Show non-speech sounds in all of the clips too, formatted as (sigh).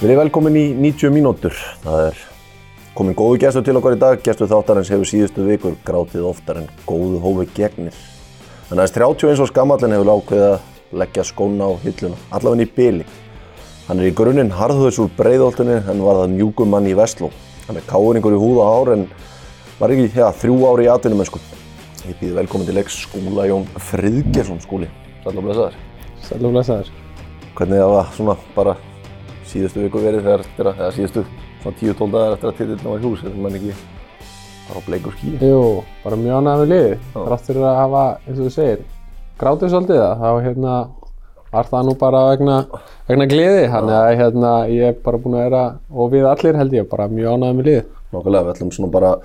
Við erum velkomin í 90 mínútur. Það er komin góðu gestur til okkar í dag. Gestur þáttarins hefur síðustu vikur grátið oftar en góðu hófi gegnir. Þannig að 30 eins og skamallin hefur ákveðið að leggja skóna á hilluna, allavega í byli. Hann er í grunninn harðhauðs úr breiðoltunni en var það mjúkum mann í Vestló. Hann er káuringur í húð og hár en var ekki ja, þrjú ári í atvinnum en sko. Ég býði velkomin til leiks skúla Jón Friðgjersson skúli. Sæl og blessaður. Sæl og blessaður. Hvernig það var svona bara síðustu viku verið þegar, eða síðustu svona 10-12 dagar eftir að titillin var í hús, þegar mann ekki bara á bleikur skíi. Jú, bara mjög ánægð með liði. Þrátt fyrir að hafa, eins og þú segir, grátið svolítið það, þá hérna var það nú bara vegna, vegna gleði. Þannig að hérna ég er bara búinn að vera, og við allir held ég, bara mjög ánægð með liði. Nákvæmlega, við ætlum svona bara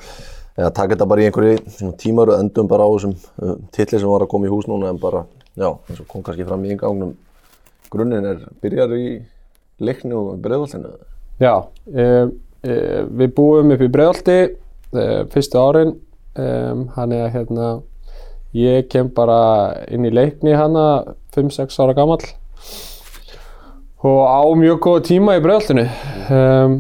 eða taka þetta bara í einhverju tímar og endum bara á þessum uh, titli sem var að koma í hús núna en bara, já, eins og kom kannski fram í yngangnum grunninn er, byrjar í leikni og breiðvallinu. Já, e, e, við búum upp í Breiðolti e, fyrstu árin, hann er að hérna, ég kem bara inn í leikni hana 5-6 ára gammal og á mjög góða tíma í Breiðoltinu. Um,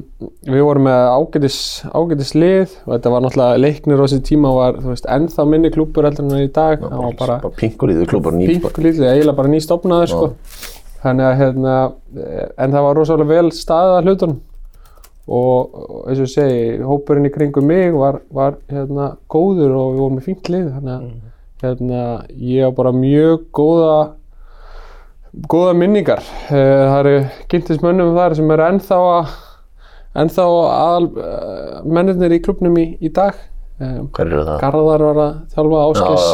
við vorum með ágætis, ágætis lið og þetta var náttúrulega leiknir á þessi tíma var, veist, ennþá minni klúpur heldur en í dag. Var bara, bara pinkulíður klúpar nýtt. Pinkulíður, eiginlega bara nýstofnaður, sko. Þannig að hérna, en það var rosalega vel staðið að hlutunum. Og eins og ég segi, hópurinn í kringum mig var, var hérna góður og við vorum með fínt lið. Þannig að mm. hérna, ég á bara mjög góða góða minningar. Það eru kynntismönnum þar sem eru ennþá að ennþá aðal mennirnir í klubnum í, í dag. Hver eru það? Garðar var að þjálfa Áskis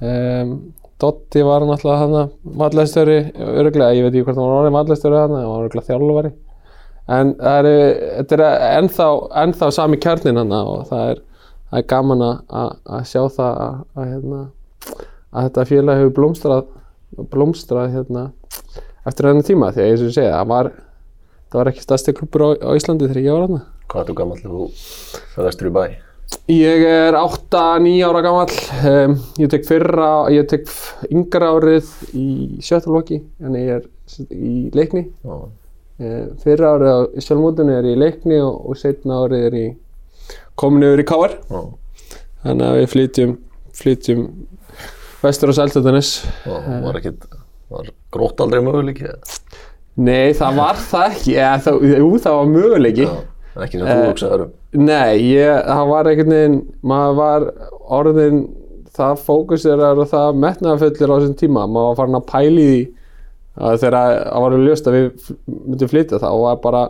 um, Dotti var náttúrulega hann að vallæstöri, öruglega, ég veit ekki hvort hann var orðið vallæstöri hann, hann var öruglega þjálfari. En það er, þetta er ennþá, ennþá sami kjarnin hann og það er, það er gaman að, sjá það að, að, hérna, að þetta félag hefur blómstrað, blómstrað hérna, eftir þennan tíma. Því að eins og ég segja, það var, það var ekki stærsti klubur á, á Íslandi þegar ég var hann. Hvað er þú gammal þegar þú fæðastur í bæ? Ég er 8-9 ára gammal, um, ég tek fyrra, ég tek yngra árið í sjöttalvokki en ég er í leikni. Já. Uh, fyrra árið á sjálfmótunni er ég í leikni og, og setna árið er ég komin yfir í káar. Já. Þannig að við flytjum, flytjum vestur á Sæltöðunis. Og var ekkert, var grótt aldrei möguleiki? Nei, það var það ekki, eða það, jú það var möguleiki. Já, en ekki sem þú hugsaður um. Nei, ég, það var einhvern veginn, maður var orðin það fókusirar og það metnaðafullir á þessum tíma, maður var farin að pæli því að þegar það var ljóst að við myndum flytja þá var bara,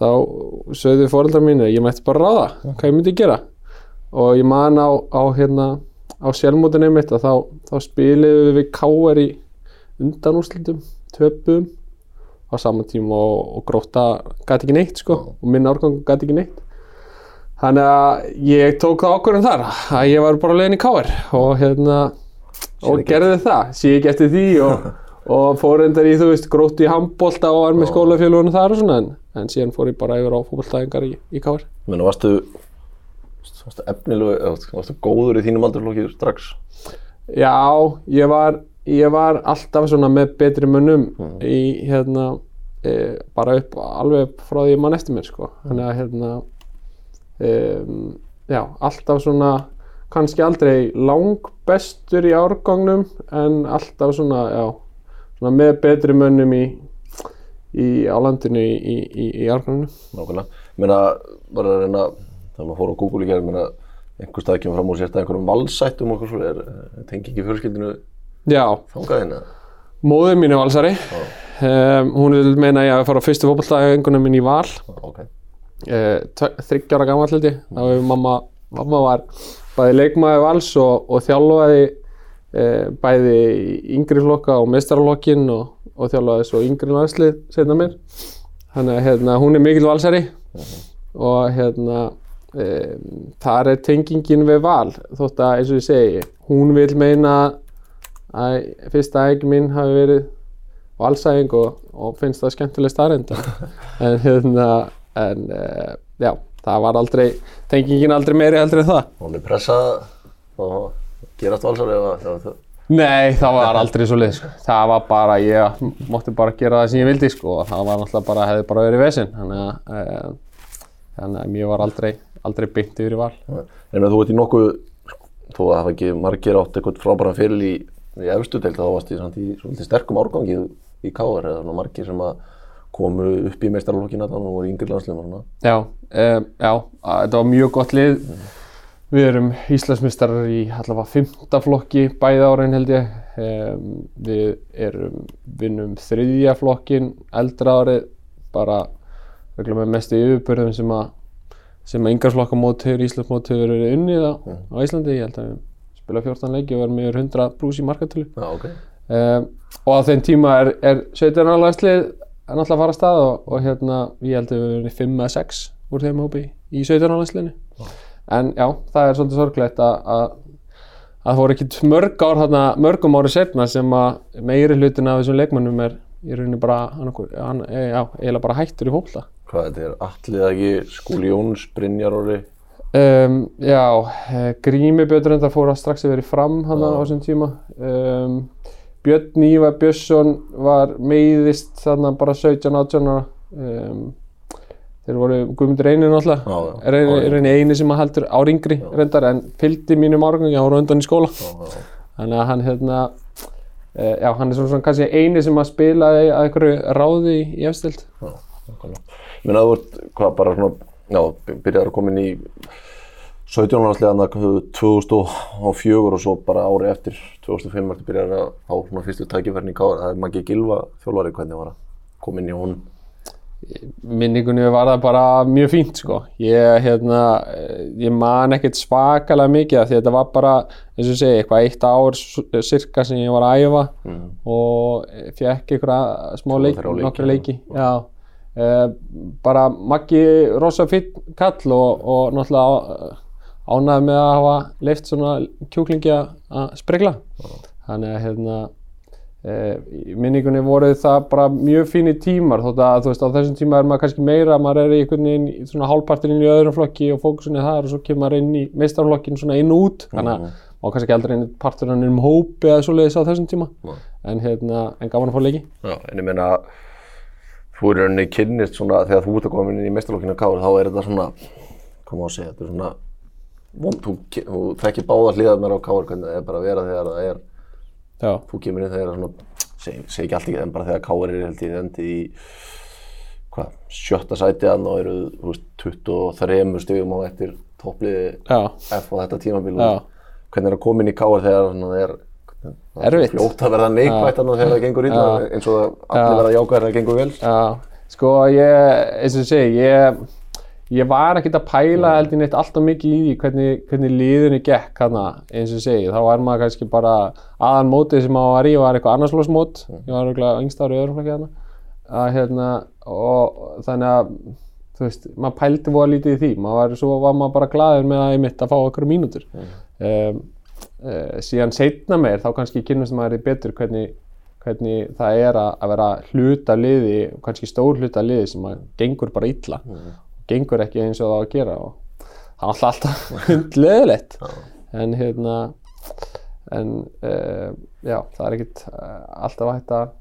þá sögðu fóröldrar mínu, ég mætti bara ráða hvað ég myndi gera? Og ég man á, á hérna, á sjálfmótinu mitt og þá, þá spiliðum við káar í undanúrslutum, töpum á saman tíma og, og gróta gæti ekki neitt sko og minn árgang gæti ekki neitt Þannig að ég tók það ákvörðum þar að ég var bara leiðin í káir og hérna og gerði það, sé ekki eftir því og, (laughs) og fór endar í þú veist grótt í handbólta og var með skólafélagunum þar og svona en, en síðan fór ég bara yfir á fólkstæðingar í, í káir. Menni, varstu, varstu efnilegu, varstu góður í þínum aldurflokki strax? Já, ég var, ég var alltaf svona með betri munnum Mm. í hérna e, bara upp alveg frá því mann eftir mér sko. Þannig að hérna um, já, alltaf svona kannski aldrei langbestur í árgangnum en alltaf svona, já, svona með betri mönnum í, í á landinu í, í, í, árgangnum. Nákvæmlega. Meina, bara að reyna, þegar maður fór á Google í gerð, ég meina, einhver stað kemur fram úr sérst að einhverjum valsættum og eitthvað svo, er, tengi ekki fjölskyldinu Já, þangað inn eða? móður mín er valsari. Um, hún vil meina að ég að fara á fyrstu fótballtæðingunum minn í val. Já, ok. uh, þryggjára gammal ég. Þá hefur mamma, mamma var bæði leikmaði vals og, og þjálfaði uh, bæði yngri flokka og meistaralokkin og, og þjálfaði svo yngri landslið setna mér þannig að hérna, hún er mikil valsari og hérna um, þar er tengingin við val. Þótt að eins og ég segi hún vil meina að fyrsta ægin mín hafi verið valsæðing og, og finnst það skemmtileg starrend (laughs) en hérna en uh, já, það var aldrei tengingin aldrei meiri heldur en það Hún er pressað og gerast valsar Nei, það var aldrei svo leið sko. það var bara, ég mótti bara gera það sem ég vildi sko. og það var náttúrulega bara, hefði bara verið vesinn þannig að að mér var aldrei, aldrei byggt yfir í val En með þú ert í nokkuð, þó að það hafa ekki margir átt eitthvað frábæran fyrir í, í efstu deild, þá varst í, samt í svolítið sterkum árgangi í Káar eða margir sem að komu upp í meistarlokkin að og voru yngri landsliðum. Já, um, já, þetta var mjög gott lið Við erum Íslandsmeistarar í allavega fymta flokki bæði árin held ég. Um, við erum, vinnum þriðja flokkin eldra árið, bara regla með mestu yfirbörðum sem að sem að yngarflokkamót hefur Íslandsmót hefur verið unnið á, á Íslandi. Ég held að við spila 14 leiki og erum yfir 100 brús í markatölu. Já, ok. Um, og á þeim tíma er, er 17 ára landslið að náttúrulega fara að stað og, og hérna ég held að við erum 5 eða 6 úr þeim hópi í 17 ára landsliðinu. En já, það er svolítið sorglegt að, að, að það voru ekkert mörg ár þarna, mörgum ári setna sem að meiri hlutin af þessum leikmönnum er í rauninni bara, hann, e, já, eiginlega bara hættur í fólkla. Hvað þetta er, Allið ekki, Skúli Jóns, Brynjar Orri, Um, já, eh, Grími Björn reyndar fór að strax að verið fram hann á þessum tíma. Um, Björn Níva Björnsson var meiðist þarna bara 17-18 ára. Um, þeir voru Guðmundur Einin náttúrulega, er eini, eini sem að heldur áringri reyndar en fylgdi mínum árgangi, hann voru undan í skóla. já, já, Þannig að hann hérna, uh, já hann er svona, svona kannski eini sem að spilaði að einhverju ráði í, efstild. Ég meina þú ert, hvað bara svona, já, byrjaður að koma inn í 17 landsliðana 2004 og svo bara ári eftir 2005 ertu byrjaður að fá svona fyrstu tækifærni í Káar. Það er Maggi Gilva þjólari, hvernig var að koma inn í hún? minningunni var það bara mjög fínt sko. Ég, hérna, eh, ég man ekkert svakalega mikið af því þetta var bara, eins og segi, eitthvað eitt ár sirka sem ég var að æfa og fekk einhverja smá leiki, nokkra leiki. Já. Uh, bara Maggi rosa finn kall og, og náttúrulega ánæði með að hafa leift svona kjúklingi að- spregla. Þannig að hérna, Eh, í minningunni voru það bara mjög fínir tímar þótt að þú veist á þessum tíma er maður kannski meira maður er í einhvern veginn í svona hálfpartin inn í öðrum flokki og fókusunni þar og svo kemur maður inn í meistarflokkin svona inn og út. Þannig að má kannski aldrei inn partur hann um hópi eða svoleiðis á þessum tíma. En hérna, en gaman að fá leiki. Já, en ég meina, þú er rauninni kynnist svona, þegar þú ert að koma inn í meistarlokkinu Káar, þá er þetta svona, hvað má að segja, þetta er svona, vond, þú, þekkir báða hliðarnar á Káar, hvernig það er bara að vera þegar það er, Já, þú kemur inn þegar það er svona, segi, segi ekki allt ekki, en bara þegar Káar er held ég endi í, hvað, sjötta sæti að og eru, veist, 23 stigum á eftir toppliði F á þetta tímabil, Já. hvernig er að koma inn í Káar þegar það er, fljótt að verða neikvægt þegar það gengur Já. eins og allir verða jákvæðir þegar það gengur vel. já. Sko ég, eins og ég segi ég, ég var ekkert að pæla held ég neitt alltaf mikið í því hvernig, hvernig liðinu gekk hana eins og segi, þá var maður kannski bara aðan mótið sem maður var í var eitthvað annarslósmót, ég var auðvitað yngst ári í öðrum flokki hana að hérna og þannig að þú veist, maður pældi voða lítið í því. Maður var, svo var maður bara glaður með að ég mitt að fá okkur mínútur. Um, uh, síðan setna meir þá kannski kynnast maður því betur hvernig, hvernig það er að, vera hluta liði, kannski stór hluta liði sem að gengur bara illa gengur ekki eins og það á að gera og það er alltaf alltaf (laughs) hundleðilegt en hérna en uh, já, það er ekkert uh, alltaf hægt að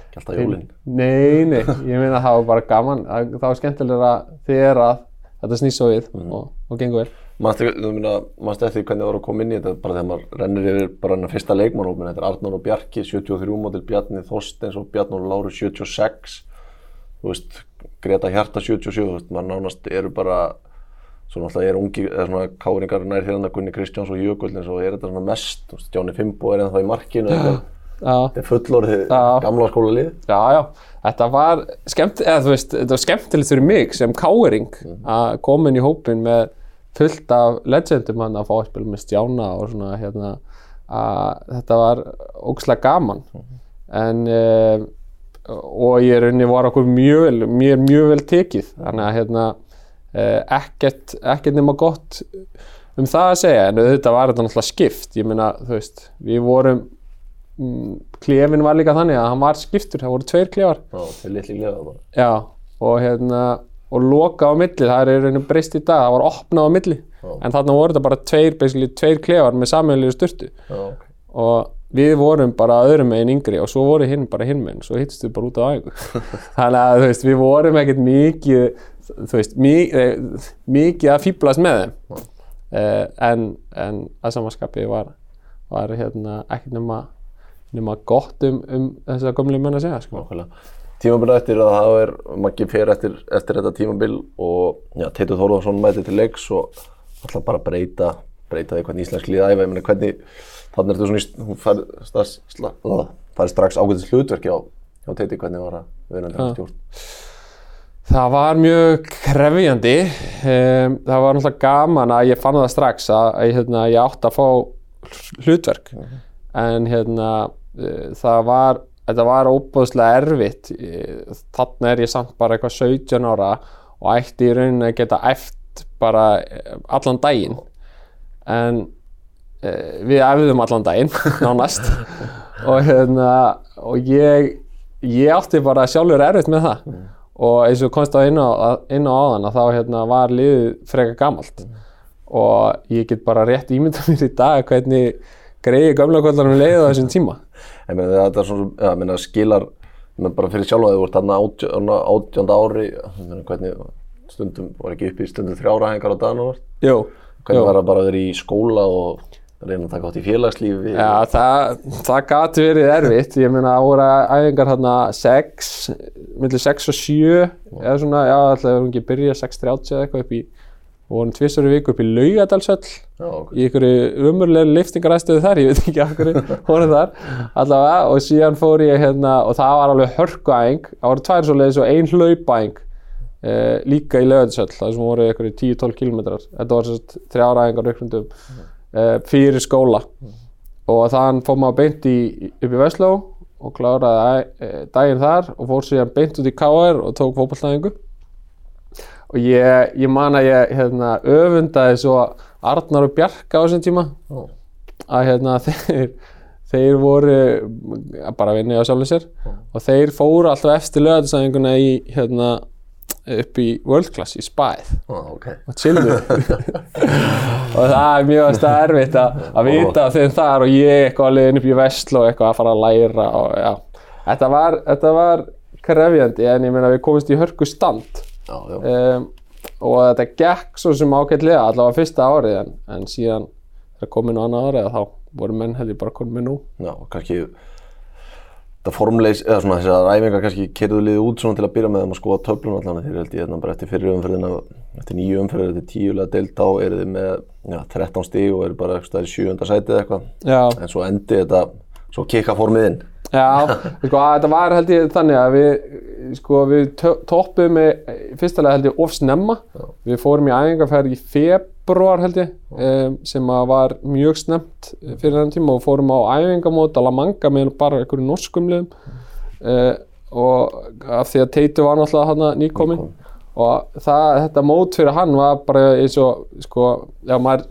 Ekki alltaf jólinn. Nei, nei, ég meina að það var bara gaman. Að- það var skemmtilega þegar að þetta snýst svo við og, og gengur vel. Meina, manstu eftir hvernig það voru að koma inn í þetta bara þegar maður rennir yfir bara hennar fyrsta leikmannhópin þetta er Arnór og Bjarki, 73 mótil Bjarni Þorsteins og Bjarnór og Láru 76 þú veist, Greta Hjarta 77, þú veist, maður nánast eru bara svo náttúrulega er ungi, eða svona káringar nær hérna Gunni Kristjáns og Jökull en svo er þetta svona mest, Jóni Fimbo er ennþá í markinu, Já, þetta er fullorðið gamla skóla lið já, já, þetta var skemmt, eða þú veist, þetta var skemmtilegt fyrir mig sem káering að koma inn í hópin með fullt af legendum hann að fá að spila með Stjána og svona hérna að þetta var ógslag gaman. En uh, og ég raunni var okkur mjög vel mér mjög vel tekið. Þannig að hérna uh, ekkert, ekkert nema gott um það að segja. En þetta var þetta náttúrulega skipt. Ég meina þú veist við vorum mm, klefin var líka þannig að hann var skiptur. Það voru tveir klefar. Já, er og hérna og loka á milli, það er rauninu breyst í dag. Það var opnað á milli. Já. en þarna voru þetta bara tveir, tveir klefar með sammeðlegu styrtu Já, ok. Og við vorum bara öðrum meginn yngri og svo voru hinn bara hinn meginn, svo hittist við bara út á æfingu (laughs) þannig að þú veist, við vorum ekkert mikið þú veist, mikið, mikið að fýblast með þeim uh, en, en að samanskapi var, var hérna ekkert nema, nema gott um, um þessa gömlu menn að segja sko. Nákvæmlega. Tímabil eftir að það er Maggi fer eftir, eftir þetta tímabil og já, Teitur Þórðarsson mæti til leiks og ætla bara að breyta, breyta því hvernig íslensk liða æfa. Ég meina hvernig, þannig ertu svona, í- hún fær strax, sla- la- fær strax ágætis hlutverki á, á Teiti, hvernig var að vera Já. þetta stjórn. Það var mjög krefjandi. Um, það var náttúrulega gaman að ég fann það strax að, að hérna, ég átti að fá hlutverk. En hérna, uh, það var, þetta var óbúðslega erfitt. Eh, Þarna er ég samt bara eitthvað 17 ára og ætti í rauninni að geta æft bara eh, allan daginn. En uh, við æfðum allan daginn, (laughs) nánast. og hérna, og ég, ég átti bara sjálfur erfitt með það. Og eins og komst á inn á, inn á áðan að þá hérna, var liðið frekar gamalt. Og ég get bara rétt ímynda mér í dag hvernig greiði gamla kvöldarum leiði á þessum tíma. (laughs) Ég meina þetta er svona, ég meina skilar, ég meina bara fyrir sjálfa þú ert þarna átjönda átjánda ári, ég meina hvernig stundum var ekki upp í stundum þrjára hengar á daginn og vart. Jú, Hvernig var það bara að vera í skóla og reyna að taka átt í félagslífi? Já, það, það gati verið erfitt, ég meina það voru æfingar hérna 6, millir 6 og 7 eða svona, já, alltaf erum ekki að byrja 6.30 eða eitthvað upp í, við vorum tvisar í viku upp í Laugadalsöll Já, ok. í einhverju umurlega liftingaræstuðu þar, ég veit ekki af hverju (laughs) voru þar, allavega, og síðan fór ég hérna, og það var alveg hörkuæng, það voru tvær svoleiðis og ein hlaupæng eh, líka í Laugadalsöll, það sem voru einhverju 10-12 kilometrar, þetta var sérst þrjára æfingar auknundum eh, fyrir skóla. Og þann fór maður beint í, upp í Vestló og kláraði e, daginn þar og fór síðan beint út í KR og tók fótballtæðingu og ég, ég man að ég hérna, öfundaði svo Arnar og Bjarka á þessum tíma. Já. að hérna, (laughs) þeir, þeir voru bara að vinna á sjálfum sér. Og þeir fóru alltaf eftir lögatinsæðinguna í hérna, upp í World Class í Spæð. Já, ok. og chillu. (laughs) Og það er mjög stað erfitt að, vita af þeim þar og ég eitthvað alveg inn upp í vesl og eitthvað að fara að læra og já, þetta var, þetta var krefjandi en ég meina við komumst í hörku stand. Já. um, og þetta gekk svo sem ágætlega allavega fyrsta árið en, en síðan þegar komin á annað árið þá voru menn hefði bara komin nú. Já, kannski þetta formleis, eða svona þessar æfingar kannski kerðu liðið út svona til að byrja með þeim að skoða töflun allan þeir held ég hérna bara eftir fyrir umferðina eftir nýju umferðir, eftir tíulega deilt á eru þið með já, 13 stíg og eru bara eitthvað í sjöunda sætið eitthvað. En svo endi þetta, svo kikka formið inn Já, sko, að þetta var held ég þannig að við, sko, við to- toppuðum með, fyrstulega held ég of snemma. Við fórum í æfingarferð í februar held ég, um, sem að var mjög snemt fyrir þennan tíma og fórum á æfingamót að La Manga með bara einhverju norskum liðum. Uh, og af því að Teitu var náttúrulega hann nýkominn. Og það, þetta mót fyrir hann var bara eins og, sko, já, maður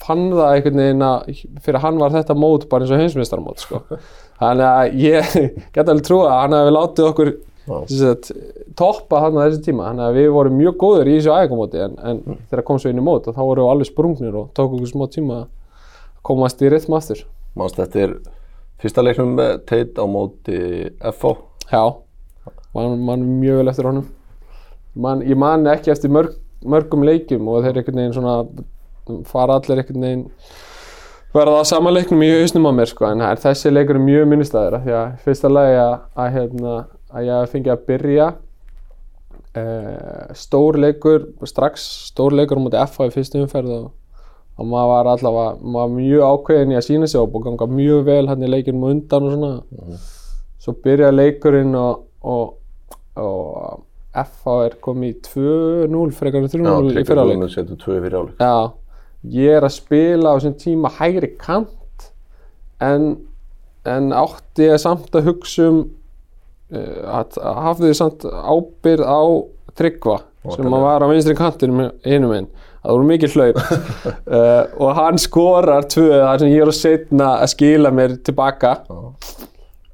fann það einhvern veginn að fyrir hann var þetta mót bara eins og heimsmeistarmót, sko. (laughs) Þannig að ég (laughs) get alveg trúa að hann hefði látið okkur sagt, toppa hann á þessi tíma. Þannig að við vorum mjög góður í þessu æfingamóti en, en þegar kom svo inn í mót þá vorum við alveg sprungnir og tók okkur smá tíma að komast í rytm aftur. Manst eftir fyrsta leiknum með Teit á móti FH Já, man, man mjög vel eftir honum. Man, ég man ekki eftir mörg, mörgum leikjum og þeir einhvern veginn svona fara allir einhvern veginn verða að sama leiknum í hausnum á mér sko, en það er þessi leikur er mjög minnistæður því að fyrsta lagi að, að, hérna, að ég fengi að byrja uh, stór leikur strax stór leikur á móti FH í fyrstu umferð og, og maður var allavega maður var mjög ákveðin í að sína sig og búið ganga mjög vel hann í leikinum á undan og svona. Svo byrjaði leikurinn og, og, og FH er komið í 2-0 frekar en 3-0 í fyrirháleik Við setjum tvö fyrir áleik Já, ég er að spila á þessum tíma hægri kant en, en átti ég samt að hugsa um uh, að, að hafði ég samt ábyrð á tryggva sem að var á vinstri kantinum hinum einn það voru mikið hlaup. Uh, (laughs) og hann skorar tvö þar sem ég er að setna að skila mér tilbaka.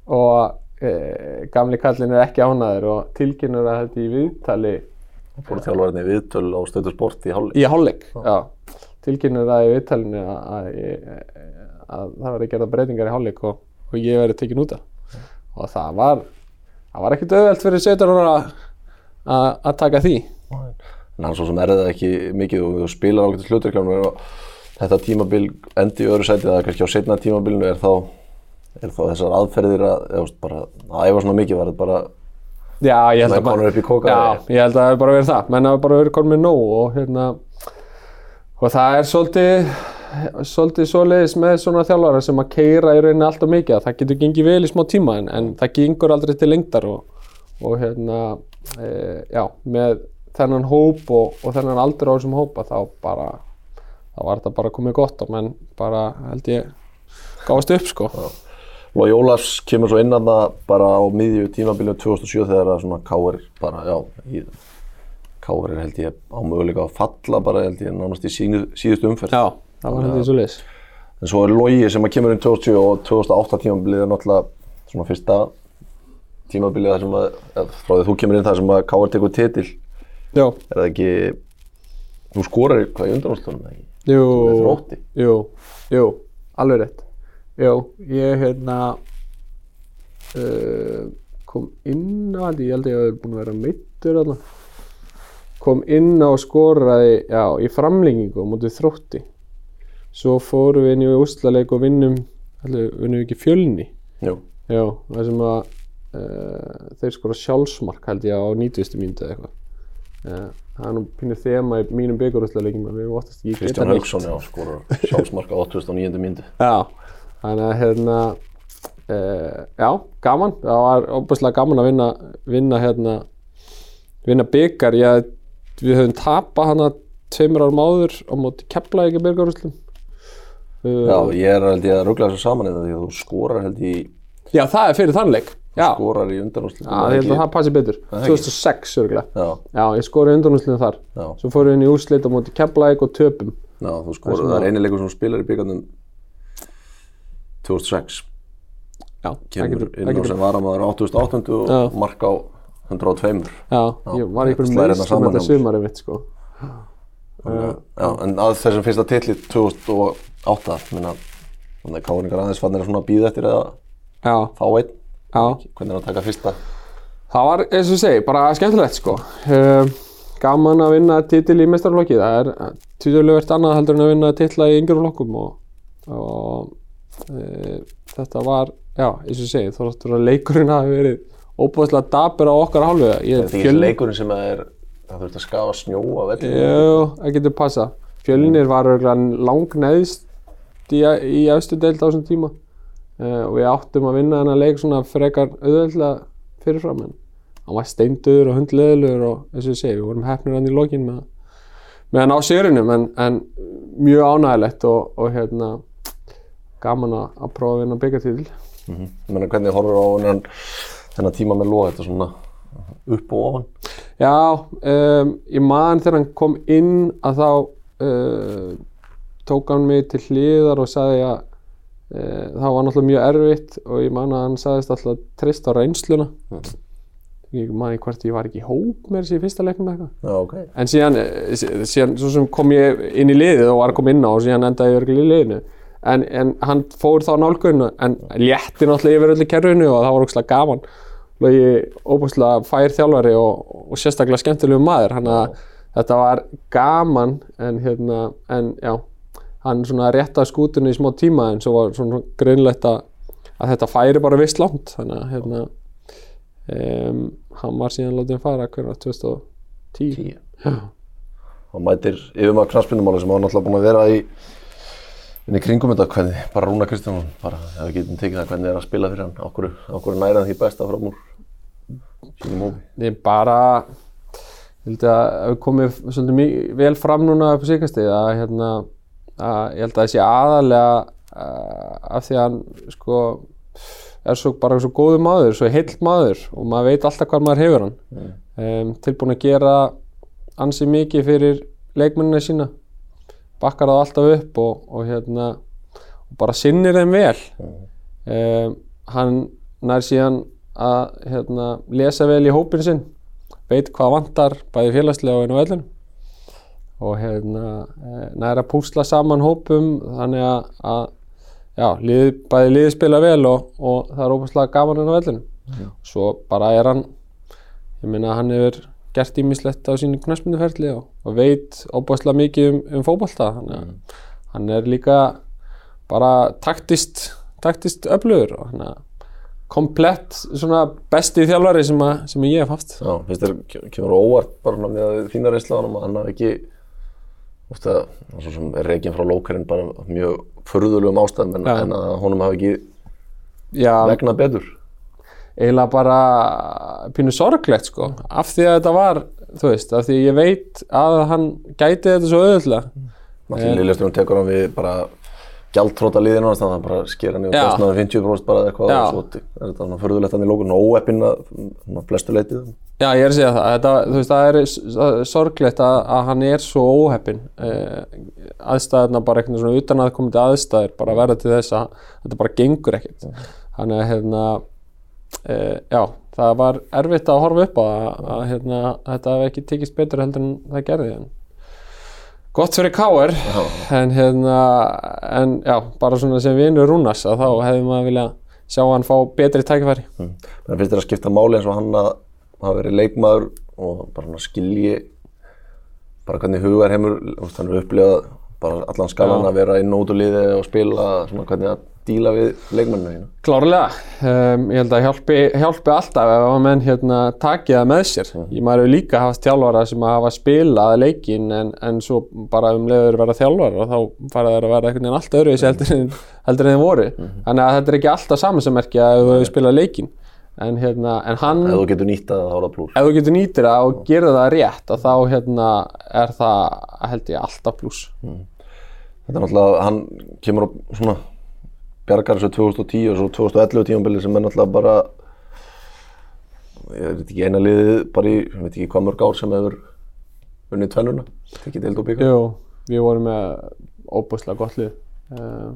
Og uh, gamli kallin er ekki ánæður og tilkynur að þetta í viðtali. Fóru þjálfarinn í viðtöl á stöðu sport í hálfleik. Í hálfleik, já. Tilkynur það í viðtalinu að, að, að það verði gerða breytingar í hálfleik og, og ég verði tekin út af. Og það var það var ekkert auðvelt fyrir 17 ára að að taka því. En hann svo sem er það ekki mikið og þú spilar ákveðið hluturkjánum og þetta tímabil endi í öðru sæti eða kannski á setna tímabilinu er þá, er þá þessar aðferðir að, bara, að æfa svona mikið var þetta bara Já, ég held að það hefur bara verið það. Menn hafa bara verið komin með nóg og hérna og það er svolítið svolítið svoleiðis með svona þjálfara sem að keira í rauninni alltaf mikið að það getur gengið vel í smá tíma en, en það gengur aldrei til lengdar og, og hérna e, já, með þennan hóp og, og þennan aldur á þessum hópa þá bara þá var þetta bara komið gott og menn bara held ég gáðast upp sko. Lói Ólafs kemur svo inn að það bara á miðju tímabilinu 2007 þegar að svona Káir bara, já, í, Káir er held ég á möguleika að falla bara held ég nánast í síðu, síðustu umferð. Já, það var held ég svoleiðis En svo er Lói sem að kemur inn 2007 og 2008 tímabilið er náttúrulega svona fyrsta tímabilið þar sem að, frá því þú kemur inn þar sem að Káir tekur titil, Já, er það ekki, þú skorar hvað í undanúrstunum, eða ekki? jú, er Þrótti. jú, jú, alveg rétt jú, ég hérna uh, kom inn á held ég, ég held að ég hef búin að vera meittur þarna kom inn á skoraði já, í framlengingu á móti þrótti svo fórum við inn í úslaleik og vinnum allir, vinnum við ekki fjölni Jú, já, það sem að uh, þeir skora sjálfsmark held ég á 90. mínútu eða eitthvað uh, það er nú pínir þema í mínum byggarúslaleikjum við erum oftast ekki Kristján. Hauksson, já, skorar sjálfsmarka 89. myndu. Já, þannig að hérna uh, já, gaman það var óbúslega gaman að vinna vinna hérna vinna byggar, ég við höfum tapað hana tveimur árum áður á móti kepla ekki byggarúslum Já, ég er held ég að ruggla þessu saman þetta því að þú skorar held ég, Já, það er fyrir þannleik Já, skorar í undanúrslitum. já ég held að það passi betur. Það ekki. 2006 örgulega Já, ég skori undanúslinu þar. Já, Svo fórum við inn í úrslit á móti kepla og töpum. Já, þú skorar, það er einilegur sem þú spilar í byggarnum 2006. Já, Kemur inn á sem varamæður 8800 og Já. mark á 102. Já, ég var einhverjum hérna meðslum saman þetta sumarið mitt sko Já, en að þessum fyrsta titli 2008, minna, þannig að káringar aðeins fannir að svona býða eftir að Já, fá einn. já Hvernig er að taka fyrsta? Það var, eins og segi, bara skemmtilegt sko. Uh, gaman að vinna titil í mestarflokki. Það er tjóðulegt annað heldur en að vinna titla í yngjur flokkum og, og uh, þetta var, já, eins og segi, þóttur að leikurinn hafi verið óbúðslega dabur á okkar hálfu. Þetta er leikurinn sem að er, það þurft að skafa snjó af vellinu. Jú, það getur passa. Fjölnir var langneðst í, efstu deild á þessum tíma uh, og við áttum að vinna þennan leik svona frekar auðveldlega fyrirfram en hann var steinduður og hundleðilegur og eins og ég segi, við vorum hefnir hann í lokin með, með hann á sigurinnum en, en mjög ánægilegt og, og hérna gaman að, prófa að vinna byggartíðil. Mm meina hvernig horfur á þennan, þennan tíma með loga, þetta svona upp og ofan. Já, um, ég man þegar hann kom inn að þá uh, tók hann mig til hliðar og sagði að uh, það var náttúrulega mjög erfitt og ég man að hann sagðist alltaf trist á reynsluna. Ég man ekki hvort ég var ekki í hóp með þessi í fyrsta leiknum eitthvað. Já, ok. en síðan, eh, sí- síðan svo sem kom ég inn í liðið og var að koma inn á og síðan endaði ég örgulega í liðinu. En, en hann fór þá nálgunni en létti náttúrulega yfir öllu kerfinu og það var ógslag gaman Logi óbúslega fær þjálfari og, og sérstaklega skemmtilegu maður hann að þetta var gaman en hérna, en já hann svona réttaði skútunni í smá tíma en svo var svona greinlegt að, að þetta færi bara vist langt þannig að hérna um, hann var síðan látið fara hvernig 2010 Tíu. Já. Og mætir yfirmaður knarspinnumáli sem var náttúrulega búin að vera í inn í kringum þetta hvernig, bara Rúna Kristjánsson, bara ef við getum tekið það hvernig er að spila fyrir hann, okkur, okkur næra því besta fram úr sínum hófi. Ég bara ég held að við komið svolítið mjög vel fram núna upp á síkastið að hérna að ég held að það sé aðalega uh, af því að hann sko er svo bara svo góður maður, svo heill maður og maður veit alltaf hvað maður hefur hann. Um, tilbúin að gera ansi mikið fyrir leikmennina sína bakkar það alltaf upp og, og hérna og bara sinnir þeim vel. Um, hann nær síðan að hérna, lesa vel í hópin sinn. Veit hvað vantar bæði félagslega og inn á vellinu og hérna eh, nær að púsla saman hópum þannig að, að já, lið, bæði liðið spila vel og, og það er óbúslega gaman hann á vellinu svo bara er hann ég meina hann hefur gert ímislegt á sínu knæspinduferli og, og veit óbúslega mikið um, um fótbolta. Þannig að hann er líka bara taktist taktist öflugur og hann er komplett svona besti þjálfari sem, að, sem ég hef haft. Já, finnst þér, ke- kemur óvart bara með þína reynsla á honum að hann hafi ekki ofta, svo sem reygin frá lókarinn bara mjög furðulegum ástæðum en, en að honum hafi ekki Já, vegnað betur eiginlega bara pínu sorglegt sko. Af því að þetta var, þú veist, af því ég veit að hann gæti þetta svo auðvitað Náttúrulega Lillesturinn tekur hann við bara gjaldtróta liðinu hans, þannig að hann bara skera niður Já. kostnaður 50% bara eða eitthvað og svo er þetta svona furðulegt hann í lókun og óeppin að flestu leitið Já, ég er að segja það, þetta, þú veist, það er sorglegt að, að hann er svo óheppin eh, aðstæðuna bara eitthvað svona utan að komandi aðstæður bara verða til þess að þetta bara gengur ekkert. Þannig að hérna eh, já, það var erfitt að horfa upp á að, að hérna, þetta hef ekki tekist betur heldur en það gerði en gott fyrir Káir en hérna en já, bara svona sem vinur Rúnars að þá hefði maður vilja sjá hann fá betri tækifæri. Þannig finnst þér að skipta máli eins og hann að hafa verið leikmaður og bara svona skilji bara hvernig hugar heimur, hann er upplifað bara allan skalan að vera inn og út úr liði og spila svona hvernig að díla við leikmanninu hérna. Klárlega, um, ég held að hjálpi, hjálpi alltaf ef að menn hérna, taki það með sér. Ég maður hefur líka haft þjálfara sem að hafa spilað leikinn en, en svo bara um leiður verða þjálfara og þá fara þeir að vera einhvern veginn allt öðru heldur, en- heldur en þeim voru. Þannig að þetta er ekki alltaf samansammerkja ef þú hefur spilað leikinn. En, hérna, en hann, Ef þú getur nýtt að það hóla plús. ef þú getur nýtir það og gerir það rétt að þá hérna, er það held ég alltaf pluss. Þetta er náttúrulega, hann kemur á svona bjargar þessu 2010 og svo 2011 tímabili sem er náttúrulega bara ég veit ekki eina liðið bara í, ég veit ekki hvað mörg ár sem hefur unnið tvennuna, ekki deild og byggar. Jú, við vorum með óbúslega gott lið uh,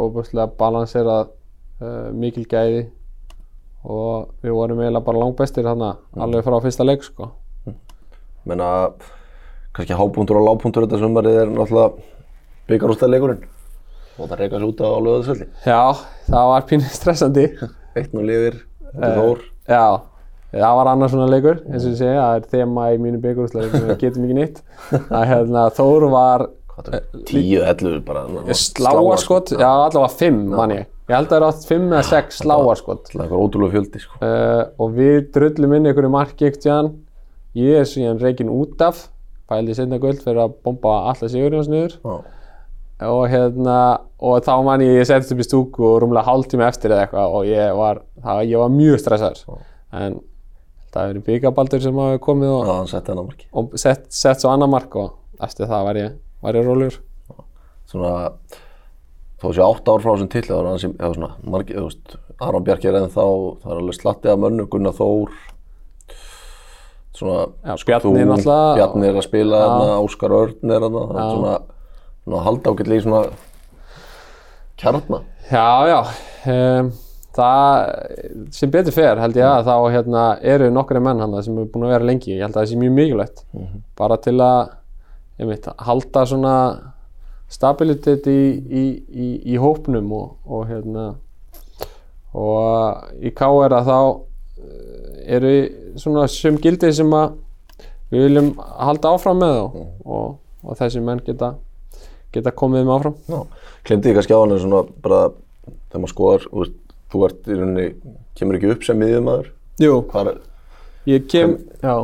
óbúslega balanserað uh, mikil gæði og við vorum eiginlega bara langbestir þarna alveg frá fyrsta leik sko. menna kannski hápunktur og lágpunktur þetta sumarið er náttúrulega byggarústæðleikurinn og það reyka sér út á löðaðsvelli Já, það var pínu stressandi. Eitt nú lifir, þetta er þór Já, það var annars svona leikur eins og ég segja, það er þema í mínu byggarúslega við getum ekki nýtt (laughs) að hérna, Þór var Hvað er það? 10, 11 bara sláarskot, já allavega 5 mann ég. Ég held að það er átt 5 eða 6 sláarskot. Það er eitthvað ótrúlega fjöldi sko. uh, og við drullum inn einhverju marki ekkert síðan ég er síðan reikin út af pældi seinna guld fyrir að bomba alla Sigurjóns niður. Já. Og hérna og þá man ég ég settist upp í stúku og rúmlega hálftíma eftir eða eitthvað og ég var, það, ég var mjög stressaður. En það hefur verið byggabaldur sem hafi komið og, Já, marki og sett, sett svo annar mark og eftir það var ég, var ég rólegur. Svona þó sé 8 ár frá þessum til það var hann sem, eða svona, margi, þú veist Aron Bjarki er ennþá, það er alveg slatti af mönnu Gunnar Þór. Svona Bjarni er að spila þarna, Óskar Örn er þarna það svona, svona halda ágætlega í svona kjarna. Já, já um, það sem betur fer held ég að þá hérna, eru nokkri menn hann sem eru búin að vera lengi. Ég held að það sé mjög mikilvægt bara til að einmitt, halda svona stabilitet í, í, í, í hópnum og, og hérna og í KR að þá eh, eru svona sum gildi sem að við viljum halda áfram með og, og, og þessi menn geta geta komið með áfram. Já, glemdi ég kannski á hann en svona bara þegar maður skoðar, þú veist, þú ert í rauninni, kemur ekki upp sem miðjumæður, Jú, Ég kem, já,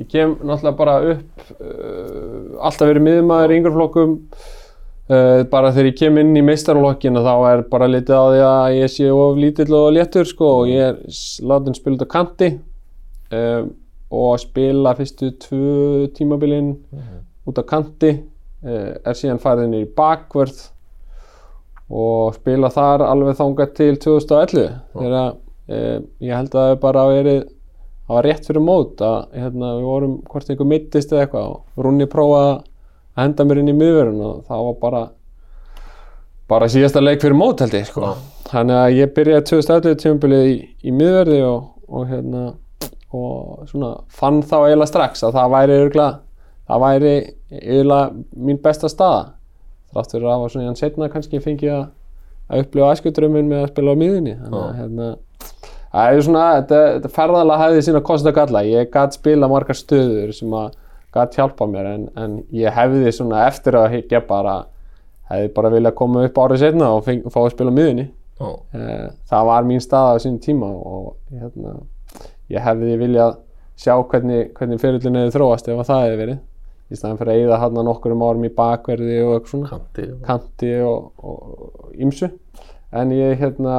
ég kem náttúrulega bara upp, uh, alltaf verið miðumæður í yngreflokkum, uh, bara þegar ég kem inn í meistarflokkina þá er bara litið á því að ég sé of lítill og léttur sko og ég er s- látinn spila út á kanti um, og spila fyrstu tvö tímabilin út á kanti, er síðan farið í bakvörð og spila þar alveg þangað til 2011 þegar uh, ég held að það hefur bara verið það var rétt fyrir mót að hérna, við vorum hvort einhver mittist eða eitthvað og Rúni prófaði að henda mér inn í miðverðin og það var bara bara síðasta leik fyrir mót held ég sko. þannig að ég byrjaði 2011 tímabilið í, í miðverði og, og hérna og svona fann þá eiginlega strax að það væri örgulega það væri eiginlega mín besta staða. Þrátt fyrir að það var svona hann setna kannski fengið að að upplifa æskudrömmin með að spila á miðunni þannig að hérna það er svona, þetta, þetta ferðalega hefði sína kosta galla, ég gæti spila margar stöður sem að gæti hjálpa mér en, en ég hefði svona eftir að higgja bara hefði bara viljað koma upp árið setna og feng, fá að spila á miðunni Já. Eh, það var mín stað á sínum tíma og hérna, ég hefði viljað sjá hvernig, hvernig fyrirlin hefði þróast ef að það hefði verið í staðan fyrir að eyða hann nokkurum árum í bakverði og eitthvað svona. Kanti. kanti og, og ímsu en ég hérna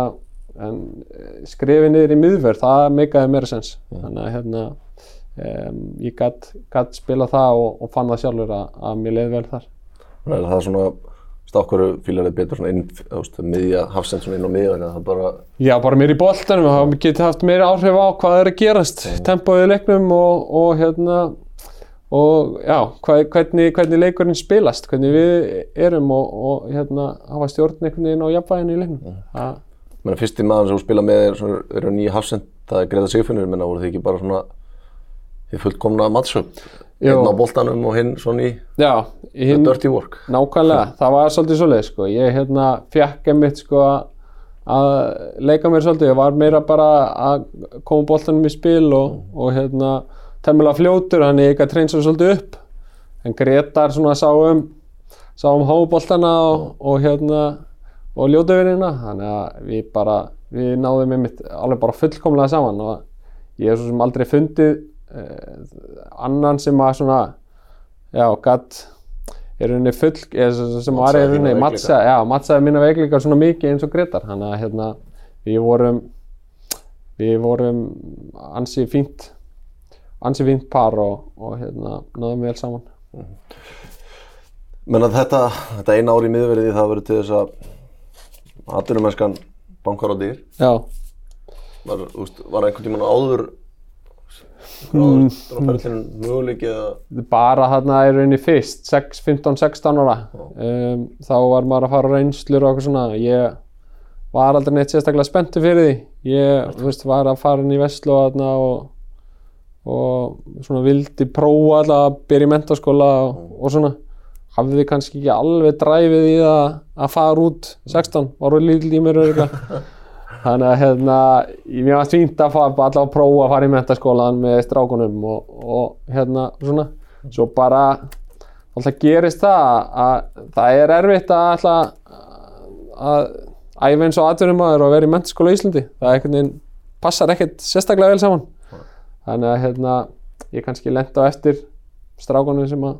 en eh, skrifið niður í miðverð það meikaði meira sens. Þannig að hérna um, ég gatt gat spila það og, og fann það sjálfur að, að mér leiði vel þar. Þannig að það er svona stakkuru fílarið betur svona inn, þú veist, miðja, hafsend svona inn á miðja, það er bara, Já, bara mér í boltanum, það geti haft meiri áhrif á hvað er að gerast, tempóið í leiknum og, og hérna og já, hvernig, hvernig leikurinn spilast, hvernig við erum og, og hérna hafa stjórn einhvern veginn á jafnvæginu í leiknum. Það, menn fyrsti maður sem spila með er eru nýja hafsend, það er Greta Sigfinnur, menn voru þið ekki bara svona, þið fullkomna mattsöp, Jú. einn á boltanum og hinn svona í já, hinn, dirty work. nákvæmlega, (laughs) það var svolítið svoleið sko, ég hérna fjekk einmitt sko að leika mér svolítið, ég var meira bara að koma boltanum í spil og, og hérna temmilega fljótur, hann ég ekki að treyna svo svolítið upp. En Gretar svona sá um sá um háboltana og, og hérna og ljótuvinina, þannig að við bara við náðum einmitt alveg bara fullkomlega saman og ég hef svo sem aldrei fundið eh, annan sem að svona já, gatt er rauninni full, eða sem- var Matsaði rauninni matsa, já, matsaði mína veikleikar svona mikið eins og Gretar, þannig að hérna við vorum við vorum ansi fínt ansi fínt par og, og hérna náðum vel saman. Menn að þetta, þetta eina ár í miðverði það verður til þess að atvinnumennskan bankar á dyr. já, Var, úst, var einhvern tímann áður áður á ferðlunum möguleiki eða? Bara þarna í rauninni fyrst 6, 15, 16 ára. Um, þá var maður að fara reynslur og eitthvað svona. Ég var aldrei neitt sérstaklega spenntur fyrir því. Ég veist, var að fara inn í þarna og, og svona vildi prófa alltaf að byrja í mentaskóla og, og svona. Hafði kannski ekki alveg dræfið í það að fara út 16, var úr lítil í mér örugglega. (laughs) þannig að hérna ég mér var fínt að fara allavega að prófa að fara í mentaskólan með strákunum og, og hérna svona. Svo bara alltaf gerist það að það er erfitt að alltaf að æfa eins og atvinnumæður og vera í mentaskóla í Íslandi. Það er veginn passar ekkert sérstaklega vel saman þannig að hérna ég kannski lent á eftir strákunum sem að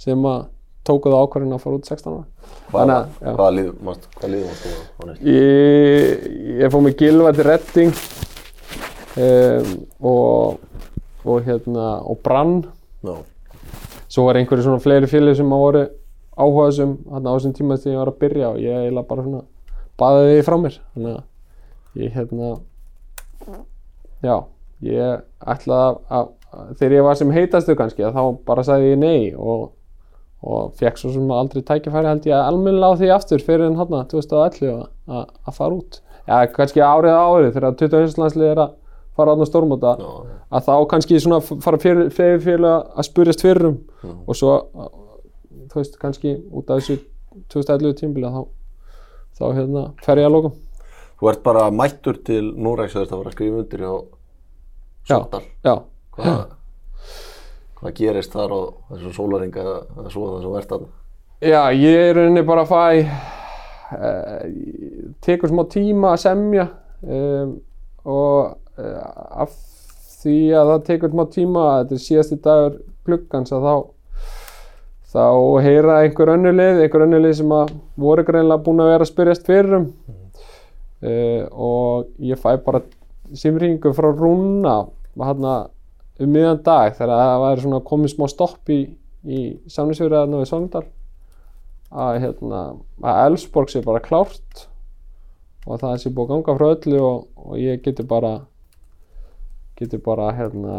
sem að tóku það ákvarðin að fara út 16 ára. Hvaða, Þannig að, já. hvaða lið, manst, hvaða lið varst þú á næst? Ég, ég fór með Gilva til Redding um, og, og hérna og Brann. Já, svo var einhverju svona fleiri félag sem að voru áhugaðsum hérna á þessum tíma þegar ég var að byrja og ég eiginlega bara svona baði því frá mér. Þannig að ég hérna já, ég ætlaði að, að, að þegar ég var sem heitastu kannski að þá bara sagði ég nei og, og fekk svo sem aldrei tækifæri held ég almennilega á því aftur fyrir en hérna 2011 að, að, að fara út já, kannski árið árið þegar 21. landslið er að fara átna stórmóta já. að þá kannski svona fara fyrir, fyrir, fyrir að spurjast fyrir um og svo þú veist kannski út af þessu 2011 tímbili þá, þá hérna fer ég að lókum Þú ert bara mættur til Núræks að þetta var að skrifa undir hjá Já, Hvað, hvað gerist þar á þessum sólaringa eða svo það sem ert að já ég er rauninni bara að fæ uh, tekur smá tíma að semja um, og uh, af því að það tekur smá tíma þetta er síðasti dagur gluggans að þá þá heyra einhver önnulið, einhver önnulið sem að voru greinlega búin að vera að spyrjast fyrir um. Uh, og ég fæ bara símringu frá Rúna hérna um miðan dag þegar það væri svona komið smá stopp í, í samnisverðaðna við Sogndal að hérna að Elfsborg sé bara klárt og það sé búið að ganga frá öllu og, og ég geti bara geti bara hérna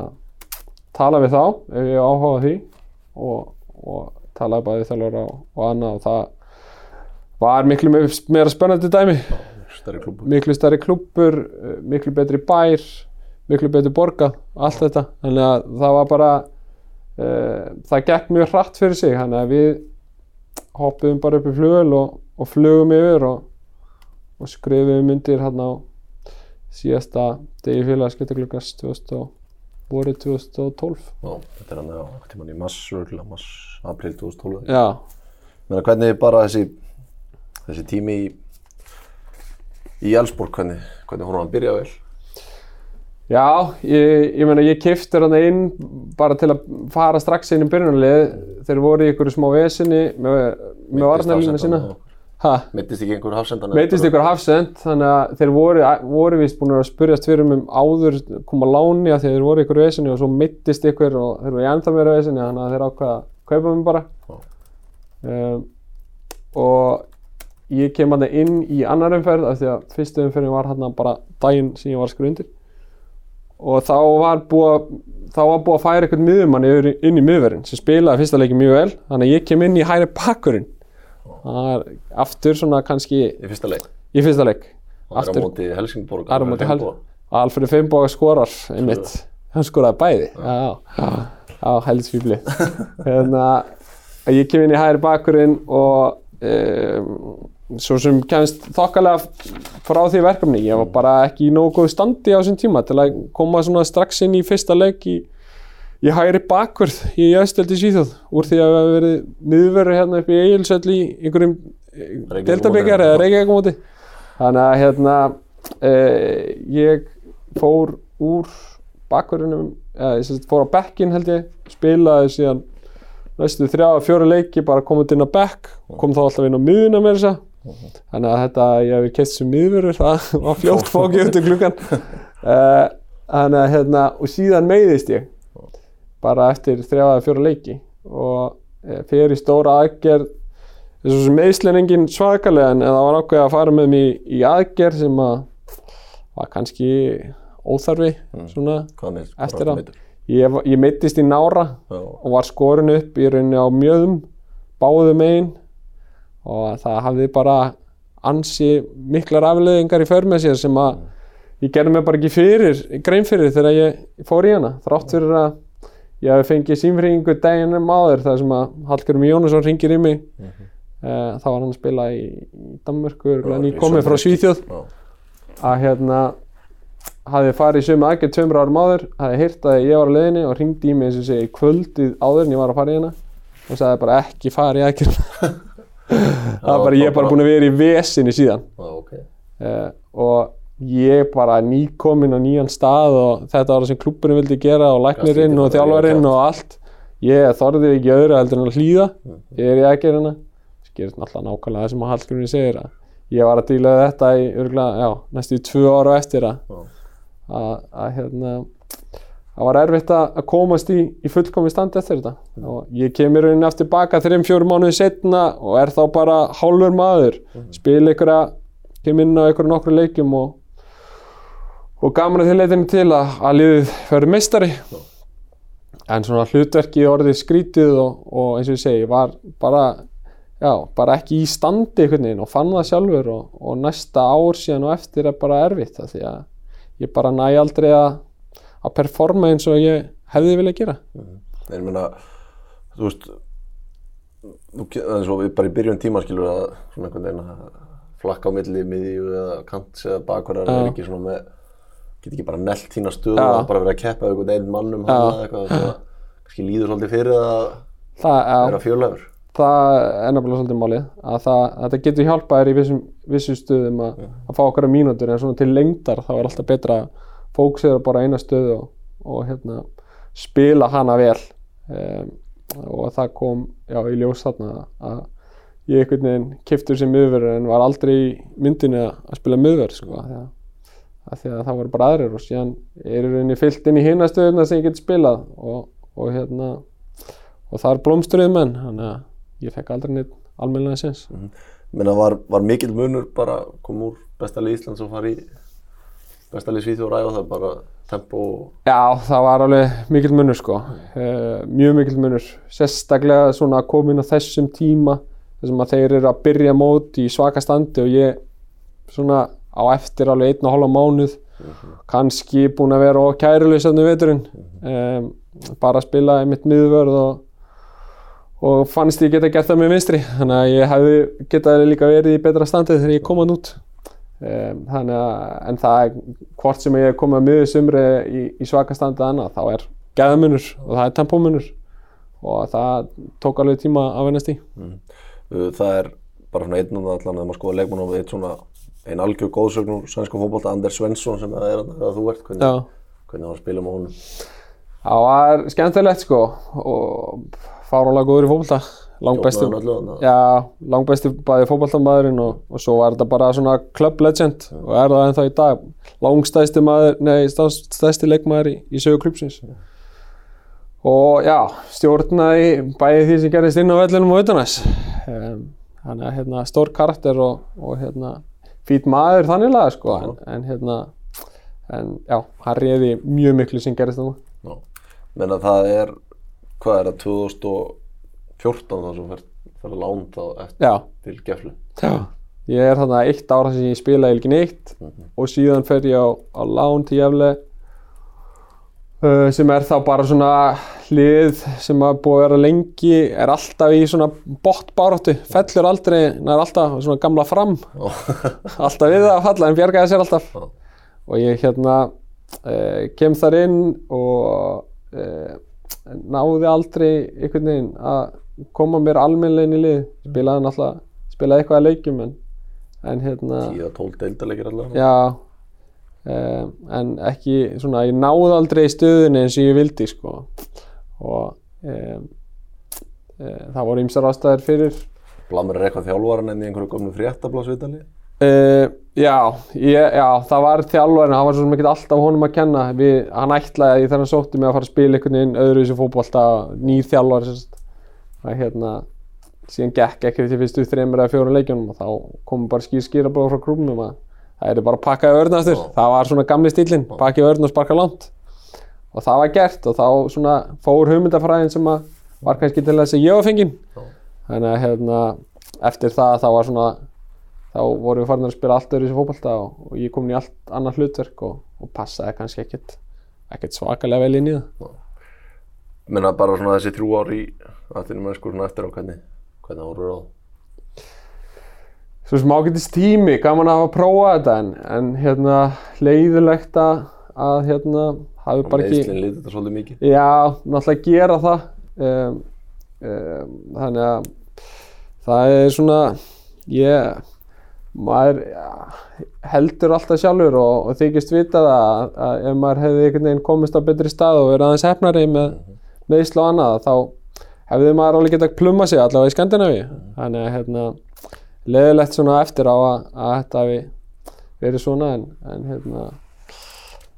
tala við þá ef ég áhuga því og, og tala bæði þjálfur og, og annað og það var miklu meira, spennandi dæmi. Miklu stærri klúppur, eh, miklu betri bær miklu betri borga, allt þetta þannig að það var bara uh, það gekk mjög hratt fyrir sig þannig að við hoppuðum bara upp í flugul og, og flugum yfir og, og skrifum undir hann á síðasta degi félagaskiptagluggas 2000 og vorið 2012 Já, þetta er hann á tíman í örgulega mars, april 2012. já, Meina, hvernig bara þessi, þessi tími í, í Ellsborg, hvernig, hvernig hún var að byrja vel? Já ég, ég meina ég kiftur hann inn bara til að fara strax inn í byrjunarlið þeir voru í ykkur smá vesinni með, með varnarlínu sína. Mittist ekki einhver hafsendan? meitist ykkur hafsend þannig að þeir voru, voru vist búin að spurjast fyrir um áður koma láni að þeir voru ykkur vesinni og svo mittist ykkur og þeir voru í ennþá meira vesinni þannig að þeir ákvaða að kaupa mig bara. Um, og ég kem hann inn í annar umferð af því að fyrstu umferðin var hann bara daginn sem ég var að skrifa undir og þá var búið að þá var búið að færa einhvern í- inn í miðverðin sem spilaði fyrsta leiki mjög vel. Þannig að ég kem inn í hæri pakkurinn það er aftur svona kannski Í fyrsta leik? í fyrsta leik. Það er á aftur móti Helsingborg. Það er á móti Hel- Alfred Finnboga skorar einmitt, hann skoraði bæði. Já, já, já. Helst fýbli (laughs) hérna, ég kem inn í hægri bakkurinn og um, svo sem kemst þokkalega frá því verkefni, ég var bara ekki í nógu góðu standi á þessum tíma til að koma svona strax inn í fyrsta leik í, í hægri bakkurð í Östeldi Svíþjóð úr því að við hafa verið miðverður hérna upp í Egilsöll í einhverjum deltabyggjar eða Reykjavík móti þannig að hérna uh, ég fór úr bakverðinum eða sagt fór á bekkin held ég spilaði síðan næstu þrjá að fjóra leiki bara komið inn á bekk kom þá alltaf inn á miðuna með þessa þannig að þetta ég hef keitt sem miðverður (laughs) það var fljótt fókið um klukkan þannig að hérna og síðan meiðist ég bara eftir þrjá að fjóra leiki og uh, fyrir í stóra aðgerð þessu sem meðslinn engin svakalega en það var ákveðið að fara með mig í aðgerð sem að var kannski óþarfi svona Hvað með? Eftir á. ég, ég meittist í nára Já. og var skorin upp í rauninni á mjöðum báðum megin og það hafði bara ansi miklar afleðingar í för með sér sem að ég gerði mig bara ekki fyrir, grein fyrir þegar ég fór í hana. Þrátt fyrir að ég hafi fengið símringu daginum áður þar sem að Hallgrim Jónasson ringir í mig mm þá var hann að spila í, Danmörku Já, í nýkomið frá. Svíþjóð. Já. að hérna hafði farið í sömu aðgerð tveimur árum áður hafði heyrt að ég var á leiðinni og ringdi í mig eins og segi kvöldið áður en ég var að fara í hana. Og sagði bara ekki það var (laughs) bara ég er bara búin að vera í vesinni síðan. Já, ok. uh, og ég bara nýkomin á nýjan stað og þetta var það sem klubburinn vildi gera og læknirinn og þjálfarinn og allt. Ég þorði ekki öðru heldur en að hlýða. Ég er í aðgerðina. Skýrst náttúrulega nákvæmlega það sem að Hallgrímur segir að ég var að díla þetta í örgulega, já, næstu í tvö ára eftir að, að, að hérna það var erfitt að að komast í, í fullkomi stand eftir þetta. Og ég kemur rauninni aftur baka þreim fjórum mánuði setna og er þá bara hálfur maður. Spila einhverja, kem inn á einhverju nokkru leikjum og og gaman að þið til að, að liðið verður meistari. En svona hlutverkið orðið skrítið og, og eins og ég segi var bara, já, bara ekki í standi einhvern veginn og fann það sjálfur og, og næsta ár síðan og eftir er bara erfitt því að ég bara næ aldrei að, að performa eins og ég hefði viljað gera En ég meina, þú veist, eins og við bara í byrjun tíma skilur að svona einhvern veginn að flakka á milli miðju eða kants eða bakverðar er Já. ekki svona með, get ekki bara nelt þína stöðu Já. og bara verið að keppa einhvern einn mannum Já. hann eða eitthvað að kannski líður svolítið fyrir að vera fjölöfur. það er nefnilega svolítið málið að það, að þetta getur hjálpað þér í vissum, vissum stöðum að, að fá okkar mínútur en svona til lengdar þá er alltaf betra að fókusera bara eina stöðu og, og hérna, spila hana vel. Um, og það kom já, í ljós þarna að ég einhvern veginn kiftur sem miðverður en var aldrei í myndinni að spila miðverð sko, af því að, það voru bara aðrir og síðan er í rauninni fyllt inn í hinna stöðuna sem ég get spilað og, og hérna og það er blómstruð menn þannig að ég fekk aldrei neitt almennilega sens Menna var, var mikill munur bara að koma úr besta lið Íslands og fara í besta lið Svíþjóð og ræða það bara tempo og Já, það var alveg mikill munur sko. Uh, mjög mikill munur. Sérstaklega svona að koma inn á þessum tíma þessum að þeir eru að byrja mót í svaka standi og ég svona á eftir alveg einn og hálfa mánuð kannski búin að vera á kæruleysarnu veturinn. Um, bara að spila í mitt miðvörð og og fannst ég geta gert það með vinstri. Þannig að ég hefði getað líka verið í betra standið þegar ég kom hann út þannig að en það er hvort sem ég er komið að miður sumri í, í svaka standið annað þá er geðamunur og það er tempómunur og það tók alveg tíma að vennast í. Uh, Það er bara svona einn og það allan að maður skoða leikmann og eitt svona ein algjör góðsögn úr svenska fótbolta, Anders Svensson sem það er að þú ert, hvernig, hvernig að spila með honum? Það var skemmtilegt sko og fárálega góður í fótbolta langbæstu, hann langbæstu bæði fótboltamæðurinn og, og svo var þetta bara svona club legend og er það ennþá í dag. Langstæsti maður, nei, stærsti leikmaður í, í sögu klubsins og já, stjórnaði bæði því sem gerist inn á vellinum og utanæs þannig að hérna, stór karakter og, og hérna, fýt maður þanniglega sko, en, en hérna en já, hann reyði mjög miklu sem gerist þannig Já, menn að það er, hvað er það, 2014 þá sem fer, að lán þá eftir já, til geflu. já. Ég er þarna eitt ára sem ég spilaði ekki neitt og síðan fer ég á, á lán til jæfle uh, sem er þá bara svona hlið sem að búið að vera lengi er alltaf í svona botbáráttu fellur aldrei, nær alltaf svona gamla fram. (laughs) Alltaf við það að falla en bjargaði sér alltaf. Já. og ég hérna uh, kem þar inn og uh, náði aldrei einhvern veginn að koma mér almennlegin í lið spilaði náttúrulega, spilaði eitthvað að leikjum en, en hérna 10-12 deildarleikir allavega. já um, en ekki svona, ég náði aldrei í stöðunni eins og ég vildi sko. Og um, um, það voru ýmsar ástæður fyrir. Blamur er eitthvað þjálfaran en í einhverju gömlu fréttablásvitali. Uh, já, ég, já, það var þjálfarinn, það var svo ekki alltaf honum að kenna. Við, hann ætlaði þegar hann sótti mig að fara að spila einhvern veginn öðru í þessu fótbolta nýr þjálfari það hérna síðan gekk ekki til fyrstu þreymur eða fjórum leikjunum og þá komu bara skýr skýra bara frá klúbnum að það er bara að pakka í örnastur það var svona gamli stílinn, pakka í örn og sparka langt. Og það var gert og þá svona fór hugmyndafræðin sem að var kannski til þess að ég var fenginn. Þannig að hérna, eftir það þá var svona þá vorum við farin að spila allt öðru í þessu fótbolta og, og ég kom í allt annað hlutverk og, og passaði kannski ekkert, ekkert svakalega vel inn í það. Menn að bara svona þessi þrjú ár í aðtunum með sko svona eftir á hvernig, hvernig áru ráð. Svo sem ágætist tími, gaman að hafa að prófa þetta en, en hérna leiðilegt að, að hérna hafi bara ekki Meðslinn lítið þetta svolítið mikið. Já, náttúrulega gera það um, um, þannig að það er svona ég maður ja, heldur alltaf sjálfur og, og þykist vita það að, að ef maður hefði einhvern veginn komist á betri stað og verið aðeins hefnari með meðsl og annað þá hefði maður alveg getað plumma sig allavega í Skandinavíu þannig að hérna leðilegt svona eftir á að, að þetta hafi verið svona en, en hérna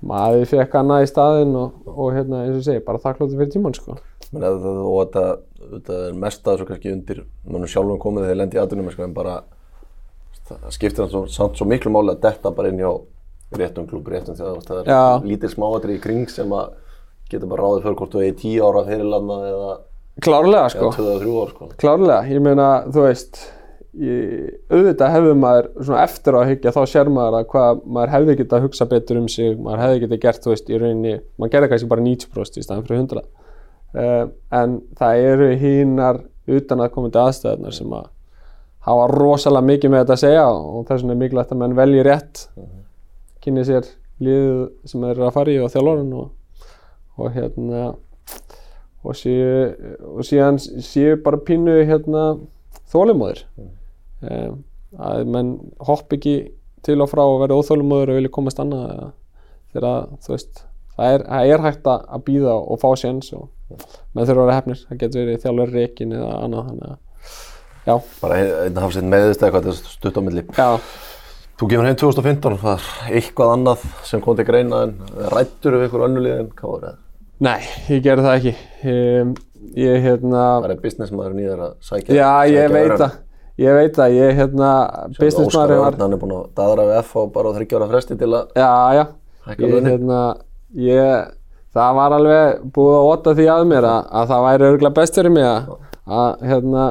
maður fekk annað í staðinn og, og hérna eins og segi, bara þakkláttu fyrir tímann sko. menn að það, og þetta, þetta er mest að þessu kannski undir mannum sjálfum komið þegar lendi í aðdunum en bara það skiptir hann svo, samt svo miklu máli að detta bara inn hjá réttum klúb, réttum þjóð það Já. lítil smáatri í kring sem að getur bara ráðið fyrir hvort þú eigi tíu ára fyrirlanda eða, klárlega sko, eða ár sko. klárlega. Ég meina, þú veist ég, auðvitað hefði maður svona eftir á að hyggja þá sér maður að hvað maður hefði getað að hugsa betur um sig maður hefði getað gert, þú veist, í rauninni maður gerði kannski bara 90% í staðan fyrir 100 uh, en það eru hínar utan að komandi aðstæðunar sem að hafa rosalega mikið með þetta að segja og þess vegna er mikilvægt að menn velji rétt kynni sér liðið sem þeir eru að fara í og þjálfurinn og, og hérna og séu, og síðan séu bara pínu hérna þólumóðir um, að menn hopp ekki til og frá og verði óþólumóður og vilja komast annað eða þegar þú veist það er, það er hægt að að býða og fá séns og menn þurfa að vera hefnir það getur verið þjálfur reikin eða annað þannig að já, bara einn hafsinn meðist eitthvað þetta er stutt á milli. Já, Þú kemur heim 2015, það er eitthvað annað sem kom til greina en rættur við ykkur önnulíð en hvað var það? Nei, ég gerði það ekki. Um, ég hérna Það er businessmaðurinn í þér að sækja já, ég veit það. Ég veit það, ég hérna Óskar businessmaður var Örn, hann er búinn að daðra við F á bara á 30 ára fresti til að Já, já, Hækka ég, launin. hérna, ég, það var alveg búið að óta því að mér að, að það væri örgulega best fyrir mig að, að hérna,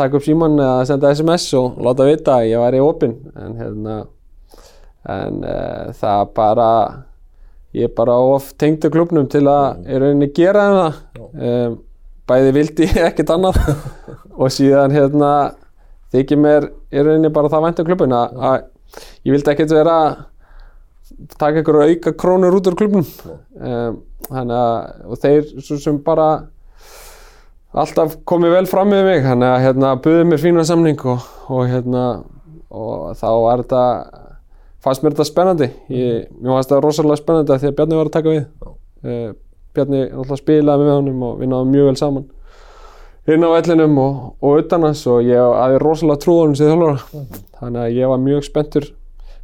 taka upp síman eða senda SMS og láta vita að ég væri opinn. En hérna, en uh, það bara, ég bara of tengdu klubnum til að í rauninni gera það, um, bæði vildi ekkert annað. (laughs) Og síðan hérna þykir mér í rauninni bara það væntu klubun að, ég vildi ekkert vera að taka ykkur auka krónur út úr klubnum um, að og þeir sem bara alltaf komið vel fram með mig. Þannig að hérna buðið mér fína samning og, og hérna og þá er þetta fannst mér þetta spennandi. Ég, mér fannst þetta rosalega spennandi af því að Bjarni var að taka við. Uh, Bjarni alltaf spilaði með honum og við náðum mjög vel saman. Inn á vellinum og, og utan hans og ég hafði rosalega trú á honum sem þjálfara. Þannig að ég var mjög spenntur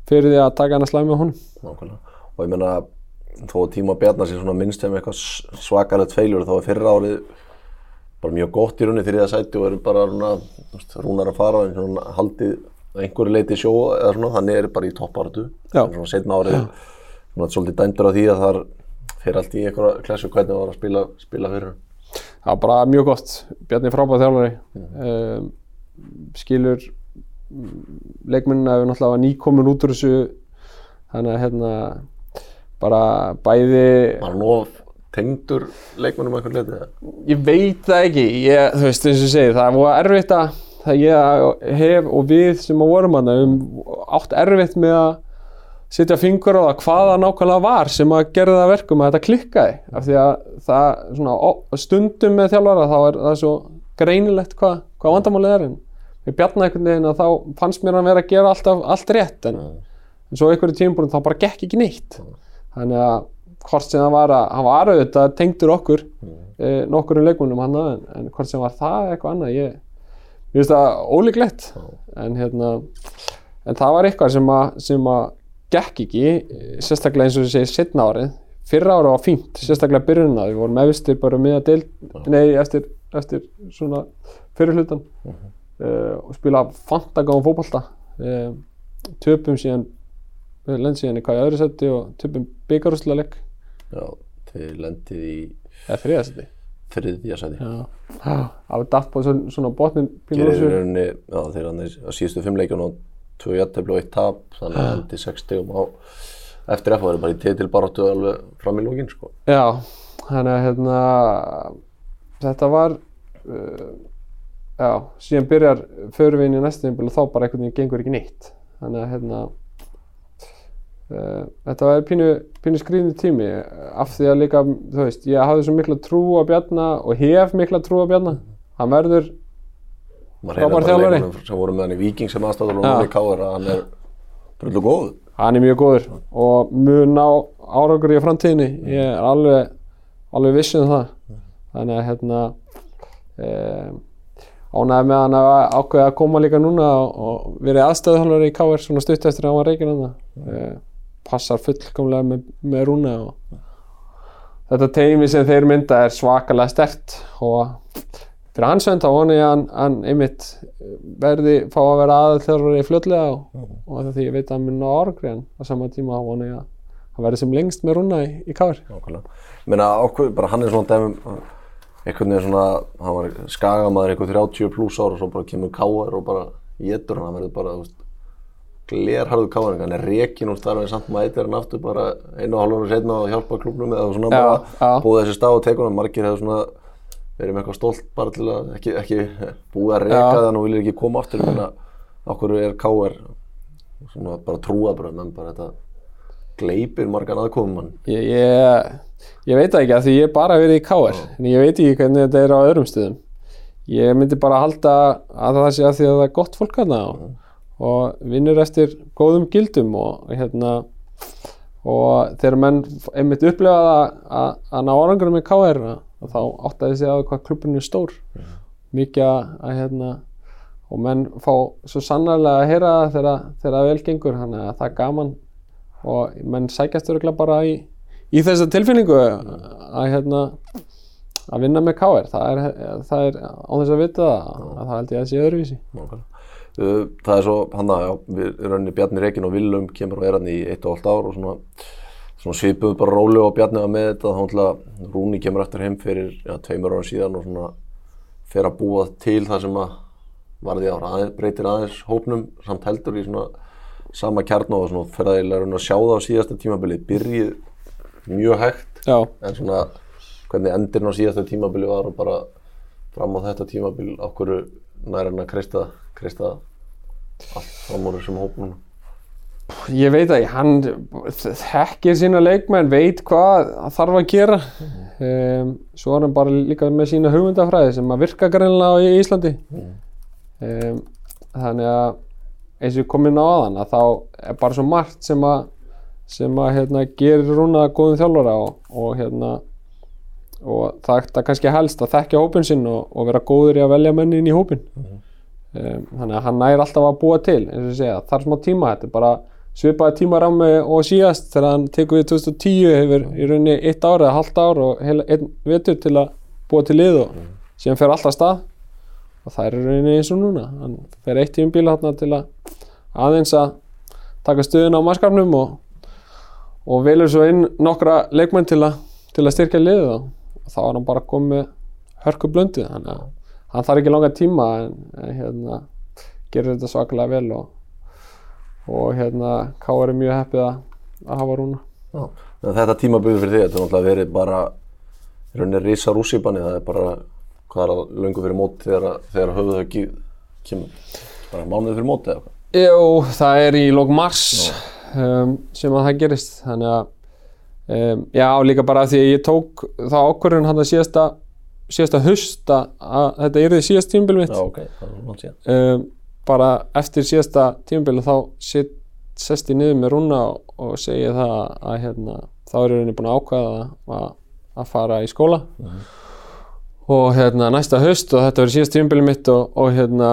fyrir því að taka hann að slæmi með honum. Nákvæmlega. Og ég meina, þó að tíma Bjarnar sé svona minnst sem eitthvað svakalegt feilur þá er fyrra árið bara mjög gott í rauninni þriða sæti og eru bara rúnar að fara haldið að einhverju leiti sjó eða svona, þannig er bara í. En svona setna árið, svona svolítið dæmdur á því að það fyrir allt í einhverja klassu hvernig það var að spila, spila fyrir hann. það var bara mjög gott Bjarni er frábæð þjálfari um, skilur leikmennina hefur náttúrulega nýkomin út úr þessu þannig að hérna bara bæði Var hann of tengdur leikmennum að einhverju leiti? eða? ég veit það ekki ég, þú veist eins og ég segi það var erfitt að það ég hef og við sem að vorum hann um átt erfitt með að setja fingur á það hvað það nákvæmlega var sem að gera það að verkum að þetta klikkaði. Af því að það svona ó- stundum með þjálfara þá er það svo greinilegt hvað, hvað vandamálið er en við bjarna einhvern veginn að þá fannst mér hann vera að gera alltaf allt rétt en, en svo einhverju tímabúrum þá bara gekk ekki neitt. Þannig að hvort sem það var að hann var auðvitað tengdur okkur e, nokkur um leikmunum hann en, en hvort sem var það eitthvað annað ég, ég finnst það ólíklegt en hérna en það var eitthvað sem að, sem að gekk ekki, eh, sérstaklega eins og þú segir setna árið, fyrra árið var fínt sérstaklega byrjunna, við vorum efstir bara með að del, nei, eftir, eftir svona fyrir hlutan uh, og spila fantagáðum fótbolta. Uh, töpum síðan lend síðan í hvað öðru seti og töpum byggarúslega leik Já, þið lendið í eða þriða seti þriðja sæti. Það var datt på svona, botnin pínur Gerir í rauninni, já þeir hann á síðustu fimm leikjum og tvö jættefli og eitt tap, þannig að endi sex stegum á eftir F og er bara í titil baráttu alveg fram í lógin sko. Já, þannig að hérna, þetta var, uh, já, síðan byrjar förum við inn í næstu tímabil og þá bara einhvern veginn gengur ekki neitt. Þannig að hérna, þetta var pínu, pínu skrýðni tími af því að líka, þú veist, ég hafði svo mikla trú á Bjarna og hef mikla trú á Bjarna. Hann verður, Frábær þjálfari. leikmennum sem voru með hann í Viking sem aðstæður og núna í Káður að hann er drullu góð. hann er mjög góður og mun ná árangur í framtíðinni. Ég er alveg, alveg viss um það. Þannig að hérna, um, ánægði með hann að ákveða að koma líka núna og, og verið aðstöðuhálfur í KR svona stutt eftir að hann var reikinn hann uh, passar fullkomlega með, með rúna og þetta teimi sem þeir mynda er svakalega stert og fyrir hans vend þá vona ég að hann, einmitt verði fá að vera aðalþjálfur í fljótlega og, og því ég veit að hann mun árangri en á sama tíma vona ég að hann verði sem lengst með rúna í, í Nákvæmlega. Ég meina, hann er svona dæmum, einhvern veginn svona, hann var skagamaður eitthvað 30 pluss ára og svo bara kemur Káður og bara getur hann, hann verður bara, þú veist, glerharðu Káður, hann er rekin úr starfið samt mætir hann aftur bara einu og ára setna að hjálpa klubnum eða svona Já, bara já. búið þessi stað og hann, margir hefur svona verið með eitthvað stolt bara til að ekki, ekki búið að reka þann og viljið ekki koma aftur, ég meina, okkur er Káður svona bara trúabröð, menn bara þetta gleipir margan aðkomum hann. ég, ég, ég veit það ekki að því ég hef bara verið í KR en ég veit ekki hvernig þetta er á öðrum stöðum. Ég myndi bara halda að það sé að því að það er gott fólk hana og, og vinnur eftir góðum gildum og hérna og þegar menn einmitt upplefa það að, að ná árangurum í KR þá áttaði sig að hvað klubbin er stór. Mikið að, hérna og menn fá svo sannarlega að heyra það þegar, það vel gengur þannig að það er gaman. Og menn sækjast örgulega bara í, í þessa tilfinningu að hérna að vinna með KR, það er, það er á þess að vita það, að það held ég að sé öðruvísi. Nákvæmlega. Það er svo, hann að, já, við rauninni Bjarni Rekin og Willum kemur og er hann í eitt og hálft ár og svona, svona svipuðu bara rólu og Bjarni var með þetta, þá náttúrulega Rúni kemur eftir heim fyrir, já, tveimur ára síðan og svona fer að búa til það sem að varði ára, aðeins, breytir aðeins hópnum samt heldur í svona sama kjarn og svona fer að ég að sjá það á síðasta tímabili, byrjið mjög hægt Já, en svona hvernig endirinn á síðasta tímabili var og bara fram á þetta tímabil okkur nær hann að kreista, kreista allt fram úr þessum hópnum Ég veit ekki, hann þekkir sína leikmenn, veit hvað þarf að gera. Um, svo er hann bara líka með sína hugmyndafræði sem að virka greinlega í Íslandi. Um, þannig að eins og ég kom inn á aðan að þá er bara svo margt sem að, sem að hérna, gerir rúna góðum þjálfara og, og, hérna, og það er kannski helst að þekkja hópin sinn og, og vera góður í að velja menni inn í hópin. Um, þannig að hann næri alltaf að búa til, eins og ég segja, það er smá tíma, þetta er bara svipaði tímarammi og síðast þegar hann tekur við 2010 hefur í rauninni eitt ár eða halvt ár og heila einn vetur til að búa til lið og síðan fer alltaf stað. Og það er í rauninni eins og núna hann fer eitt tíum bíla hann til að aðeins að taka stöðun á maskarnum og, og velur svo inn nokkra leikmenn til að, til að styrkja liðið og þá er hann bara komið hörku blöndið þannig að hann þarf ekki langa tíma en, hérna gerir þetta svakalega vel og og hérna K.R. er mjög heppið að, að hafa rúna. Já. Þetta tímaböðu fyrir því, þetta er náttúrulega verið bara í rauninni risa rússipanni, það er bara hvað er að löngu fyrir mót þegar, þegar höfuð þau kemur, bara mánuði fyrir móti eða hvað? Jú, það er í lók mars um, sem að það gerist, þannig að um, já, líka bara því að ég tók þá ákvörðun hann að síðasta síðasta höst að þetta er því síðast tímabil mitt. Já, ok, það náttúrulega síðan. Um, bara eftir síðasta tímabili þá sest ég niður með rúna og, og segja það að hérna, þá er ég búin að ákvæða að, að fara í skóla mm -hmm. og hérna næsta höst og þetta verður síðast tímabili mitt og, og hérna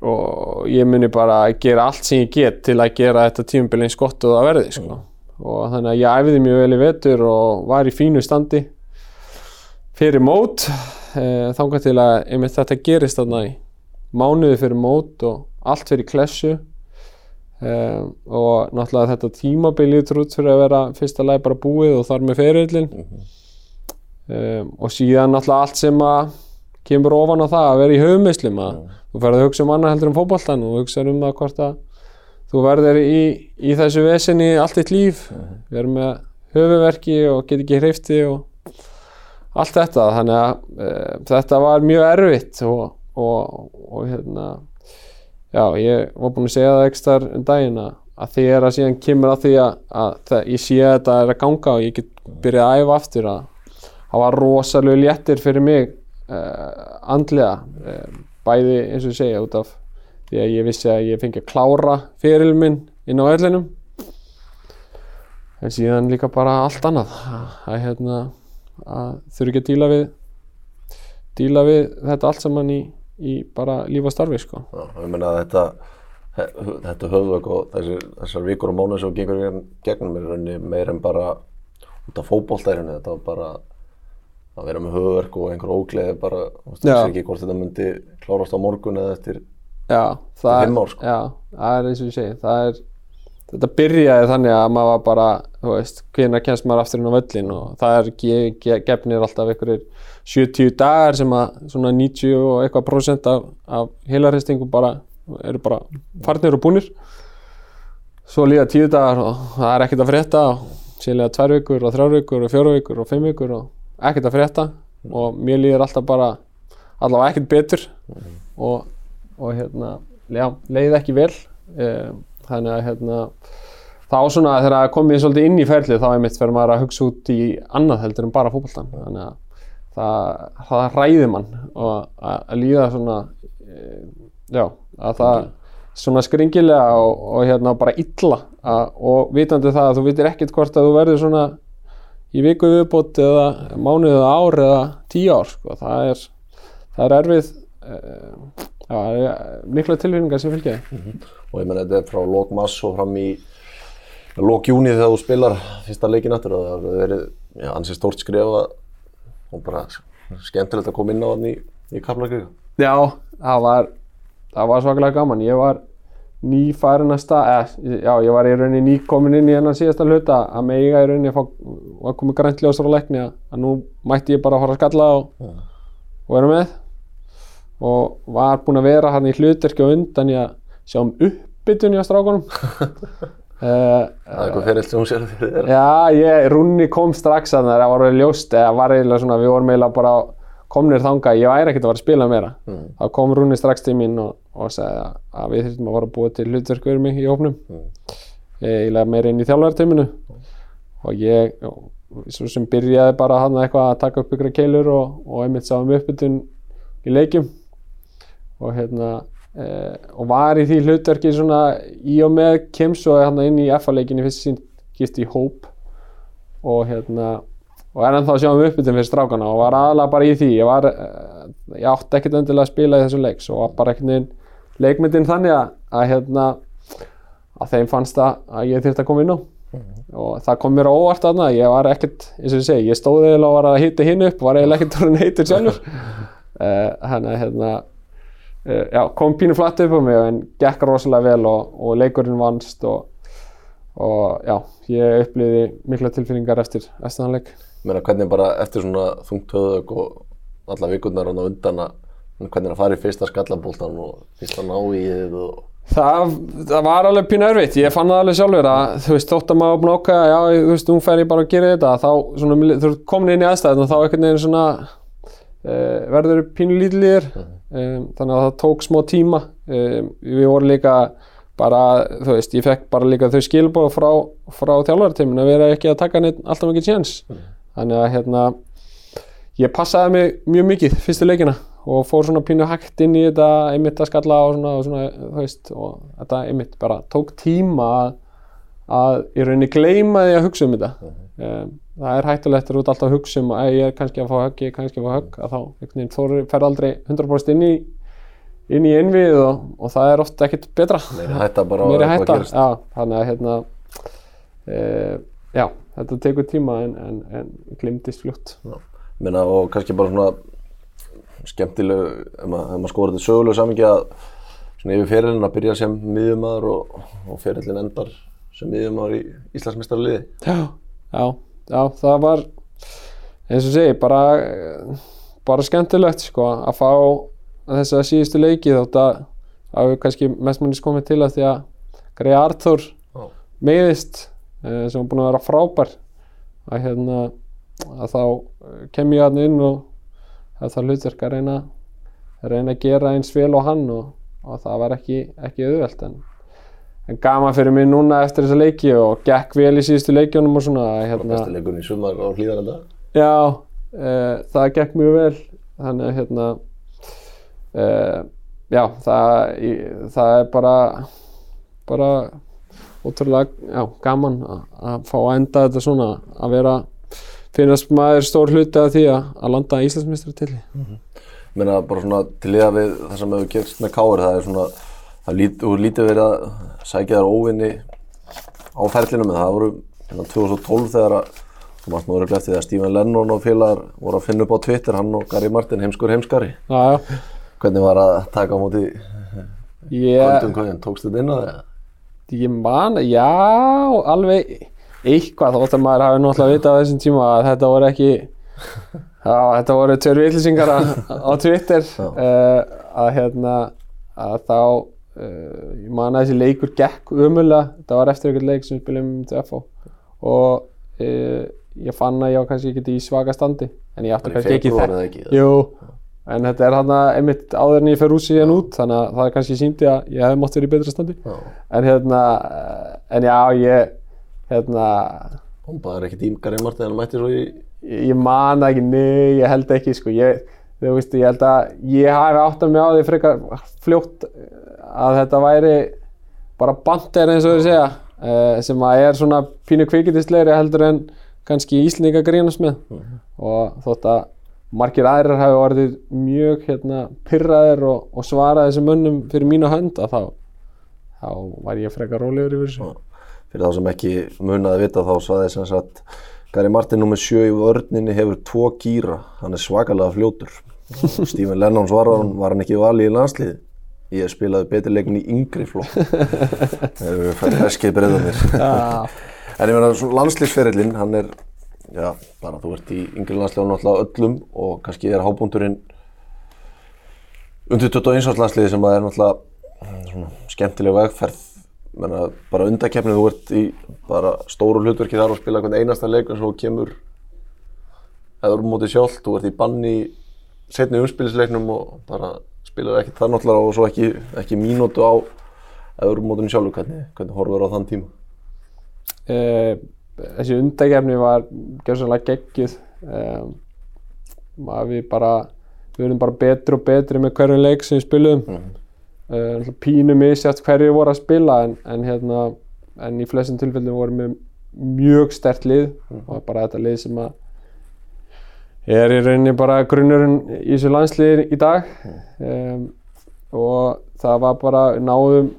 og ég muni bara að gera allt sem ég get til að gera þetta tímabili eins gott og það verði sko. mm. og þannig að ég æfiði mjög vel í vetur og var í fínu standi fyrir mót e, þángar til að einmitt þetta gerist þarna í mánuði fyrir mót og allt fyrir klessu um, og náttúrulega þetta tímabilið trútt fyrir að vera fyrsta lagi bara búið og þar með ferillin mm -hmm. um, og síðan náttúrulega allt sem að kemur ofan á það að vera í höfumislum að mm. þú ferði að hugsa um annað heldur um fókbaltan og hugsa um það hvort að þú verður í, í þessu vesinni allt eitt líf, mm. verður með höfuverki og get ekki hrifti og allt þetta þannig að e, þetta var mjög erfitt og og, og hérna já, ég var búinn að segja það ekki þar um daginn að, er að síðan kemur að því að, að það, ég sé að þetta er að ganga og ég get byrjað að æfa aftur að það var rosalega léttir fyrir mig uh, andlega uh, bæði eins og segja út af því að ég vissi að ég fengi að klára fyrir minn inn á öllinum en síðan líka bara allt annað. Að, hérna, að þurfi ekki að díla við díla við þetta allt saman í í bara líf og starfi sko. Já, ég menna að þetta þetta höfðvögg og þessar, þessar vikur og mónu sem gengur gegnum er rauninni meir en bara út af fókbóltærinu þetta var bara að vera með höfðverk og einhver ógleði bara, þú veist ekki hvort þetta myndi klárast á morgun eða eftir já, fimm ár sko. Já, það er eins og ég segi, það er þetta byrjaði þannig að maður var bara, þú veist, hvernig kemst maður aftur inn á völlin og það er gefnir alltaf einhverjir 70 dagar sem að svona 90 og eitthvað prosent af, af heilarhestingum bara eru bara farnir og búnir. Svo líða 10 dagar og það er ekkert að frétta og síðan 2 vikur og 3 vikur og 4 vikur og 5 vikur og ekkert að frétta og mér líður alltaf bara allavega ekkert betur. Mm. og, og hérna, já, leiði ekki vel e, þannig að hérna þá svona þegar það komið svolítið inn í ferlið þá er mitt fyrir maður að hugsa út í annað heldur en bara fólkváltan þannig að það, það ræðir mann og að, að líða svona e, já, að það svona skringilega og, og hérna bara illa að, og vitandi það að þú vitir ekkert hvort að þú verður svona í viku viðbútt eða mánuð eða ár eða tíu ár sko. það er, það er erfið e, já, mikla tilfinningar sem fylgja mm -hmm. Og ég menn þetta er frá lók mass og fram í lók júni þegar þú spilar fyrsta leikin aftur og það verið ansið stórt skrif að og bara skemmtilegt að koma inn á hann í, í Kaplakrika. Já, það var, það var svakalega gaman. Ég var nýfærin að stað, eða, já, ég var í rauninni nýkomin inn í hennan síðasta hluta að meiga í rauninni að koma grænt ljósar á leikni að nú mætti ég bara að fara að skalla og, ja. og vera með og var búinn að vera hann í hlutverki og undan ég að sjá um uppbytun í að strákunum. Uh, (laughs) það er eitthvað fyrir sem hún sér fyrir þér. Já, ég, Rúni kom strax að það var ljóst, eða var eiginlega svona við vorum eiginlega bara komnir þanga ég væri ekkert að fara að spila meira. Mm. þá kom Rúni strax til mín og, og segði að við þurftum að að búa til hlutverk fyrir mig í hófnum mm. eiginlega meira inn í þjálfarteiminu og ég svo sem byrjaði bara hann eitthvað að taka upp ykkur keilur og, og einmitt sáum uppbytun í leikjum. Og hérna e, og var í því hlutverki svona í og með Kims og hann inn í FA-leikinni fyrst sín gift í hóp og hérna og er ennþá að sjá um uppbytun fyrir strákana og var aðalega bara í því. Ég var, eh, ég átti ekkert endilega að spila í þessu leik svo var bara ekkert neginn leikmyndin þannig að, að hérna að þeim fannst það að ég þurfti að koma inn á. Og það kom mér óvart aðna ég var ekkert, eins og ég segi, ég stóði eða og var að hitta hinn upp, var eiginlega ekkert orðin heitur sjálfur. (laughs) Uh, hérna uh, já, kom pínu flatt upp á mig en gekk rosalega vel og, og leikurinn vannst og, og já, ég upplýði mikla tilfinningar eftir þann leik Meina, hvernig bara eftir svona þungt höfðug og alla vikurnar á undan að hvernig að fara í fyrsta skallabóltan og fyrsta ná í þið og Það, það var alveg pínu erfitt, ég fann það alveg sjálfur að þú veist, þótt að maður búin ákveða, já, þú veist, nú fer ég bara að gera þetta, þá svona, þú komin inn í aðstæðin og þá einhvern veginn svona uh, verður pínu lítilegir, um, þannig að það tók smá tíma, um, við vorum líka bara, þú veist, ég fekk bara líka þau skilbóð frá, frá þjálfartímin að vera ekki að taka neitt alltaf mikið tjens, þannig að hérna, ég passaði mig mjög mikið fyrstu leikina og fór svona pínu hægt inn í þetta einmitt að skalla og svona, og svona þú veist, og þetta einmitt bara tók tíma að, að í rauninni gleyma því að hugsa um þetta. Um, það er hættulegt að þú ert alltaf að hugsa um að ég er kannski að fá högg, ég er kannski að fá högg að þá, þú fer aldrei 100% inn í inn í innvið og, og það er ofta ekkert betra. Meiri hætta bara á meiri eitthvað hætta, já, þannig að hérna e, já, þetta tekur tíma en, en, en glimtist fljótt. Meina, og kannski bara svona skemmtileg ef maður, maður skoður þetta sögulegu samingi að svona yfir ferilin að byrja sem miðjumæður og, og ferilin endar sem miðjumæður í Íslandsmeistarliði Já, já, já, það var eins og segi, bara bara skemmtilegt sko að fá þessa síðustu leiki þótt að það hefur kannski mest mannis komið til að því að Grey Arthur Já. meiðist eh, sem var búin að vera frábær að hérna að þá eh, kem ég hann inn og það er það hlutverk að reyna að reyna að gera eins vel og hann og, og það var ekki, ekki auðvelt en gaman fyrir mig núna eftir þessa leiki og gekk vel í síðustu leikjónum og svona hérna, besti leikurinn í sumar á hlýðarenda Já, uh, það gekk mjög vel þannig að hérna uh, já, það, í, það er bara bara ótrúlega já, gaman að, að fá að enda þetta svona að vera finnast maður stór hluti af því að, landa Íslandsmeistrar til Meina bara svona til liða við það sem hefur gerst með Káur það er svona það úr lítið verið að sækja þær óvinni á ferlinum en það voru hérna 2012 þegar að þú mást nú verið eftir því að Stephen Lennon og félagar voru að finna upp á Twitter hann og Gary Martin heimskur heimskari. Já, já, hvernig var að taka á móti kvöldum kvöldin, tókst þetta inn á það? ég man, já, alveg eitthvað þótt að maður hafi náttúrulega vitað á þessum tíma að þetta voru ekki já, þetta voru tveir vitlisingar á á Twitter uh, að hérna að þá uh, ég man að þessi leikur gekk umulega þetta var eftir einhvern leik sem við spilum til FH og uh, ég fann að ég var kannski ekki í svaka standi en ég í kannski ekki eða ekki? Jú, en þetta er hann einmitt áður en ég fer úr síðan út þannig að það er kannski síndi að ég hef mátt verið í betra standi. Já. en hérna en já ég hérna Bombaður ekkert Gary Martin en hann mætti svo í ég man það ekki, nei, ég held ekki sko, ég, þú veist, ég held að ég hafi átt að mig á því frekar fljótt að þetta væri bara bandir eins og þau segja uh, sem að er svona pínu kvikindisleiri heldur en kannski Íslendinga grínast með. Og þótt að margir aðrir hafi orðið mjög hérna pyrraðir og, og svaraði þessum mönnum fyrir mína hönd að þá þá var ég frekar rólegur yfir þessu. Fyrir þá sem ekki munaði vita þá svaði sem sagt Gary Martin nr. 7 í vörninni hefur tvo gýra hann er svakalega fljótur. (laughs) Stephen Lennon svarar hann var hann ekki vali í landsliði ég spilaði betur leikin í yngri flokk. Við færum eskið breyðanir en ég meina svona landslýsferillin hann er já, bara þú ert í yngri landsliðan náttúrulega öllum og kannski er hábúndurinn undir 21 árs landsliði sem að er náttúrulega mm, svona skemmtileg vegferð. Menna bara undakefnið þú ert í bara stóru hlutverki þar og spila hvern einasta leik en svo kemur eða úr mótið sjálft, þú ert í banni í setni umspilisleiknum og bara spilar ekki það náttúrulega og svo ekki, ekki mínútu á eða úr mótinu sjálfu, hvernig, hvernig horfur á þann tíma? uh, þessi undakefni var gjörsanlega geggjuð um, að við bara við verðum bara betri og betri með hverjum leik sem við spilum mm. uh, pínu misjátt hverju voru að spila en, en hérna en í flestum tilfellum vorum við mjög stert lið Mhm. og bara þetta lið sem að er í rauninni bara grunnurinn í þessu landsliði í dag. Um, og það var bara náðum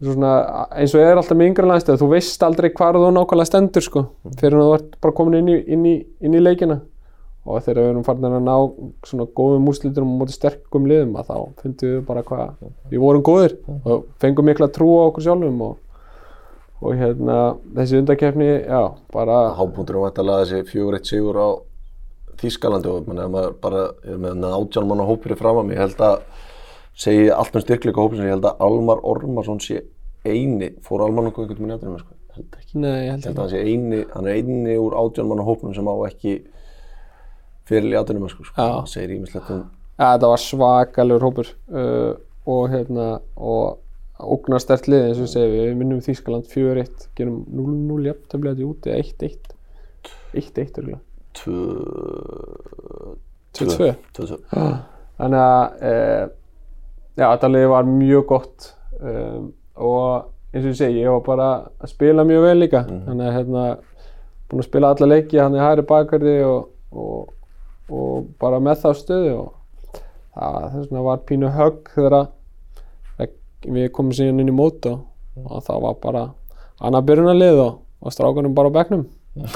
svona, eins og er alltaf með yngra landslið þú veist aldrei hvar þú nákvæmlega stendur sko, fyrir að þú ert bara komin inn í, inn í, inn í leikina. Og þegar við erum farin að ná svona góðum úslitum og móti sterkum liðum að þá fundum við bara hvað við vorum góðir og fengum mikla trú á okkur sjálfum og, og hérna þessi undakefni, já, bara Hápunktur er vantalega þessi fjögur eitt sigur á Þískalandi og mann, maður bara er með átján manna hópir í fram að mig. Ég held að segi allt um styrkleika hópin sem ég held að Almar Ormarsson sé eini, fór Almar nokkuð einhvern veginn nefnir með sko, ég held ekki. Nei, ég Ég held held ekki að hann sé eini, hann er eini úr átján manna hópnum sem á ekki fyrir í átjánum sko, sko. Það segir ímislegt um Ja, þetta var svakalegur hópur uh, og hérna og ógnar stert lið eins og við segjum við minnum Þýskaland 4-1 gerum 0-0 jafntöflega þetta í úti 1-1 1-1 örgulega tvö... 2-2 Tvö, tvö. þannig að uh, já, þetta lið var mjög gott um, og eins og ég segi, ég var bara að spila mjög vel líka. Þannig að hérna búin að spila alla leiki hann í hæri bakverði og, og, og bara með þá stöðu og það þess vegna var pínu högg þegar við komum síðan inn í mót og, og það var bara annað byrjunarlið og, og strákunum bara á bekknum.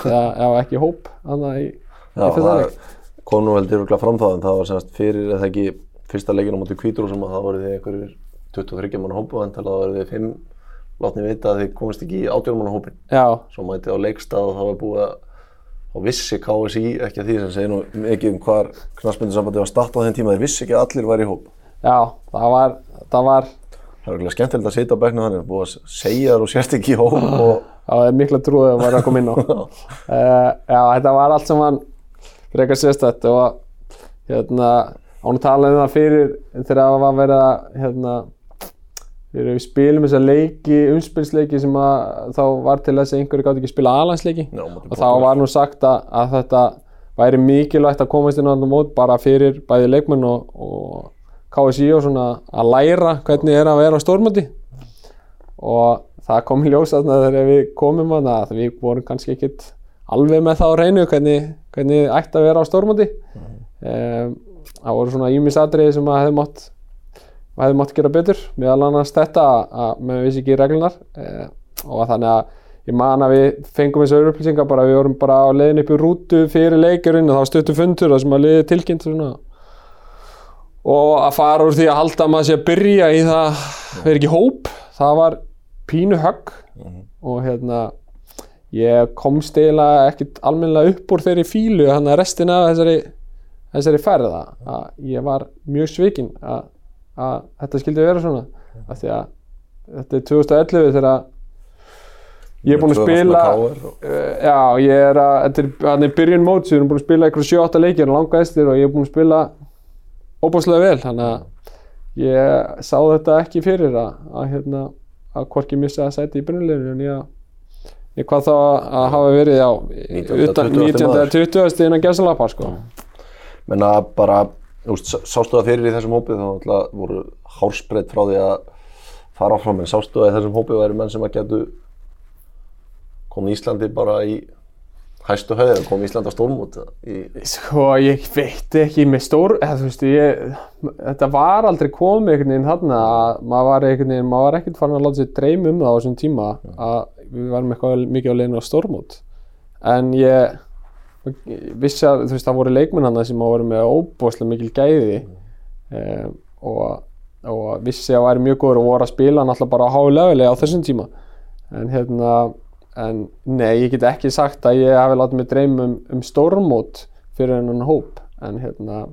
Eða, ekki hóp annað í, í fyrsta það leik nú heldur örugglega fram það en það var semast fyrir eða ekki fyrsta leikinn á móti kvítur sem að það voru þið einhverjir 23 manna hópu en að það voru þið 5 látni vita að þið komist ekki í 18 manna hópin já, svo mæti á leikstað og það var búið að þá vissi KSI ekki að því sem segir nú mikið um hvar knarsmyndisambandi var startað á þeim tíma. Þeir vissi ekki að allir væri í hóp. Já, það var það var, það er örugglega skemmtilegt að sitja á bekknu þannig búið að segja þér og sérst ekki í hóp (laughs) og það var mikla trúið að maður að koma inn á. Uh, (laughs) já, þetta var allt saman frekar sérstætt og hérna, án að tala um það fyrir þegar það var verið að hérna, þegar við spilum þessa leiki, umspilsleiki sem að þá var til þess að einhverju gátt ekki spila alansleiki Já, á móti og þá var nú sagt að, að þetta væri mikilvægt að komast inn á þetta mót bara fyrir bæði leikmenn og, og KSI og svona að læra hvernig er að vera á stórmöndi og það kom í ljós þarna þegar við komum að að við vorum kannski ekkit alveg með það á reynu hvernig, hvernig ætti að vera á stórmóti. Um, það voru svona ímisatriði sem að hefði mátt hefði mátt gera betur meðal annars þetta að með vissi ekki reglunar um, og þannig að ég man að við fengum þessu upplýsingar bara við vorum bara á leiðin upp í rútu fyrir leikjurinn og það var stuttu fundur það sem að leiði tilkynnt svona. Og að fara úr því að halda að maður sé að byrja í það verið ekki hóp það var pínu högg og hérna ég komst eiginlega ekkert almennilega upp úr þeirri fílu þannig að restina af þessari, þessari ferða að ég var mjög svikinn að, að þetta skildi vera svona. Af því að þetta er 2011 þegar ég er búinn að spila Uh, já, ég er að, þetta er, er byrjun móts, við erum búin að spila eitthvað 7-8 leikir og langa eftir og ég er búin að spila óbúslega vel, þannig að ég sá þetta ekki fyrir að, að hérna, að hvorki missa að sæti í byrjunleginu en ég, ég hvað þá að hafa verið á 19. utan 20. 19. maður. 20. innan gæsalappa, sko. menna bara, sástu það fyrir í þessum hópi þá náttúrulega voru hársbreytt frá því að fara áfram en sástu það í þessum hópi væri menn sem að getu komið Íslandi bara í hæstu höfði eða komið Íslandi á stórmót í, Sko, ég veit ekki með stór, þú veist, ég, þetta var aldrei komið einhvern veginn þarna að maður var ekkert farin að láta sér dreym um það á þessum tíma að við varum eitthvað mikið á leiðinu á stórmót. En ég, vissi að, þú veist, það voru leikmenn hann sem voru með óbúslega mikil gæði um, og, og vissi að væri mjög góður og voru að spila náttúrulega bara á leveli á þessum tíma. En hérna, en nei, ég get ekki sagt að ég hafi látið mig dreyma um, um stórmót fyrir hennan hóp en hérna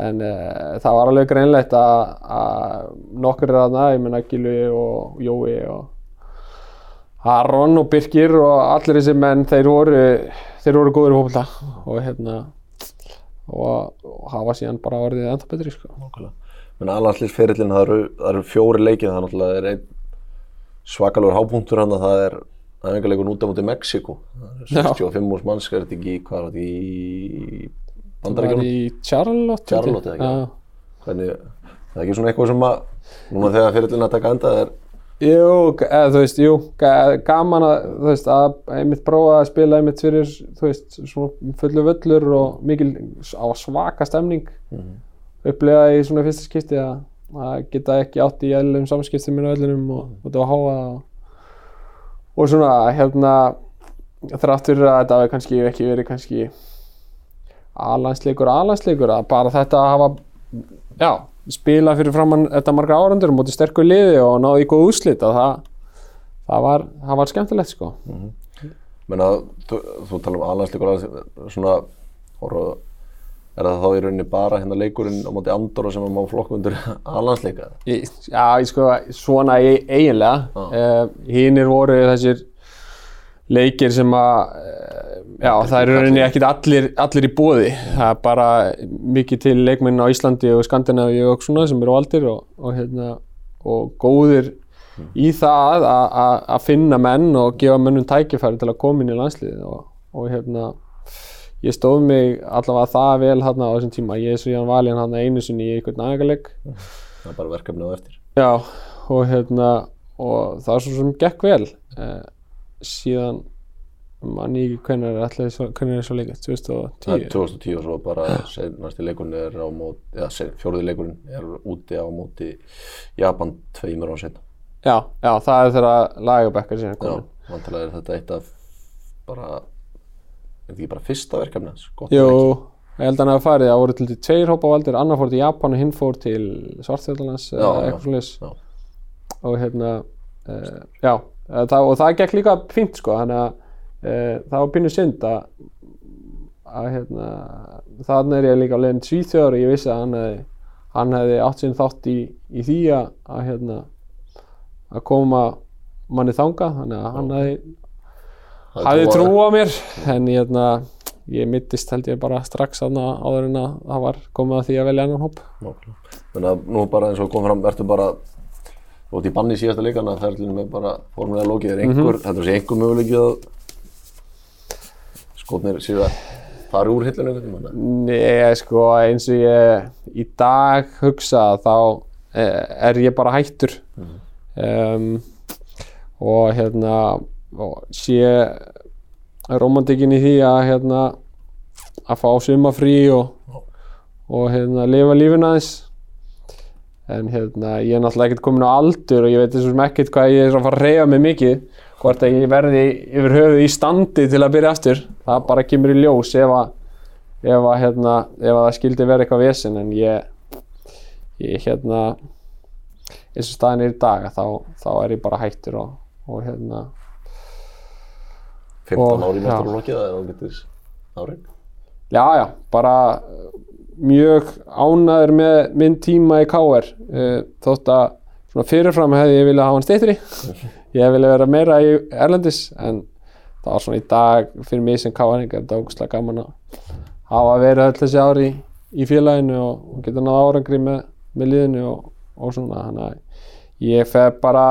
en uh, það var alveg greinlegt að, að nokkur er aðna, ég menna Gilvi og Jói og Aron og Birkir og allir þessi menn þeir voru, þeir voru góður í hópulta og hérna og, og hafa síðan bara orðið ennþá betri sko. menna alhanslýsferillin það eru, það eru fjóri leikið það náttúrulega er einn svakalur hápunktur hann að það er æfingarleikun út á móti Mexiko. Já. 65 úrs manns, er þetta ekki, hvað er þetta í Það var í Charlotte. Charlotte, eða ekki? Já. Hvernig, það er ekki svona eitthvað sem að, núna þegar fyrirlin að taka enda er, Jú, eða þú veist, jú, ga- gaman að, þú veist, að einmitt prófa að spila einmitt fyrir, þú veist, svona fullu völlur og mikil á svaka stemning Mhm. upplega í svona fyrsta skipti að, að geta ekki átt í eðlum samskiptum minna völlunum og, þetta var háa og, og svona, hérna, þrátt fyrir að þetta hafi kannski ekki verið kannski alansleikur, alansleikur, að bara þetta að hafa, já, spila fyrir framann þetta marga árandur mútið sterkur liði og náði í góð úslit að það, það, var, það var skemmtilegt sko. menna, þú, þú tala um alhansleikur, svona, horfa, er það þá í rauninni bara hérna leikurinn á móti Andorra sem að má flokkmundur (laughs) alhansleika? Í- Já, ég sko, svona e eiginlega. Uh, Hínir voru þessir leikir sem að, uh, já, það er í rauninni ekkit allir, allir í bóði. Það er bara mikið til leikmenn á Íslandi og Skandinavíu og svona sem eru valdir og, og, hérna, og góðir í það að- finna menn og gefa mennum tækifæri til að koma inn í landsliðið og, og hérna, ég stóð mig allavega það vel hérna á þessum tíma. Ég er svo ég valin hérna einu sinni í einhvern nægarleik Það er bara verkefni á eftir. Já, og hérna og það er svo sem gekk vel eh, síðan mann ég ekki hvernig er allir svo, hvernig er svo leikast, Það er 2010 2010 og svo bara næsti leikurinn er á móti, eða fjóruði leikurinn er úti á móti Japan tveimur á setna. Já, já, það er þeirra lagabekkar síðan Já, vantilega er þetta eitt af bara, er þetta ekki bara fyrsta verkefni Jú, ég held að hann hafa farið, það voru til því tveir hópa valdir, annar fór til Japan og hinn fór til já. og hérna, uh, já eh, það, og það gekk líka fínt sko þannig að það var pínu synd að að hérna þannig er ég líka á leiðin Svíþjóður og ég vissi að hann hefði, hann hefði átt sinn þátt í, í því að, að hérna að koma manni þangað. Þannig að hann hefði, Það er hafði trú á trú á mér. En ég, hérna, ég mittist held ég bara strax þarna áður en að það var komið að því að velja annan hóp. Þannig að nú bara eins og kom fram, ertu bara út í banni síðasta leikana, ferðlunum er bara formulega lokið, er einhver, þetta sé einhver möguleikið að skotnir séu að fara úr hillinu einhvern tímann? Nei, sko, eins og ég í dag hugsa þá eh, er ég bara hættur. Um, og hérna og sé romantikin í því að hérna að fá sumafrí og, og hérna lifa lífin aðeins. En hérna ég er náttúrulega ekkert komin á aldur og ég veit þessum ekkert hvað ég er að fara að reyja mig mikið hvort að ég verði yfir höfuð í standi til að byrja aftur það bara kemur í ljós ef að ef að, hérna, ef að það skildi vera eitthvað vesen en ég, ég hérna eins og staðin er í dag þá, þá er ég bara hættur og, og hérna 15 Og- ári lokið, það er ágættis árin. já já, bara mjög ánæður með minn tíma í KR uh, þótt að svona fyrirfram hefði ég viljað hafa hann steytri (laughs) ég hef viljað vera meira í Erlendis en það var svona í dag fyrir mig sem KR-ing er þetta ógustlega gaman að hafa verið öll þessi ári í, í félaginu og, og geta náða árangri með, með liðinu og, og svona þannig að ég fef bara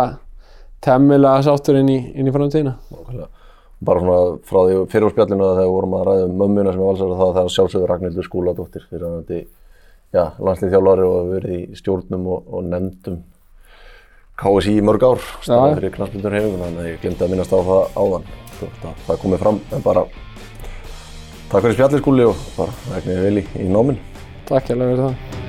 temmilega sáttur inn í, inn í framtíðina. Bara svona frá því fyrir á spjallinu að þegar við vorum að ræða um mömmuna sem er valsar það það er sjálfsögur Ragnhildur Skúladóttir fyrir hann þetta landslið þjálfari og verið í stjórnum og, og nefndum KSI í mörg ár, staðan fyrir knaspindur hefinguna, þannig að ég glemdi að minnast á það áðan. Svo, það, það komið fram, en bara takk fyrir spjallið skúli og bara vegna vel í, í náminn. Takk hjá fyrir það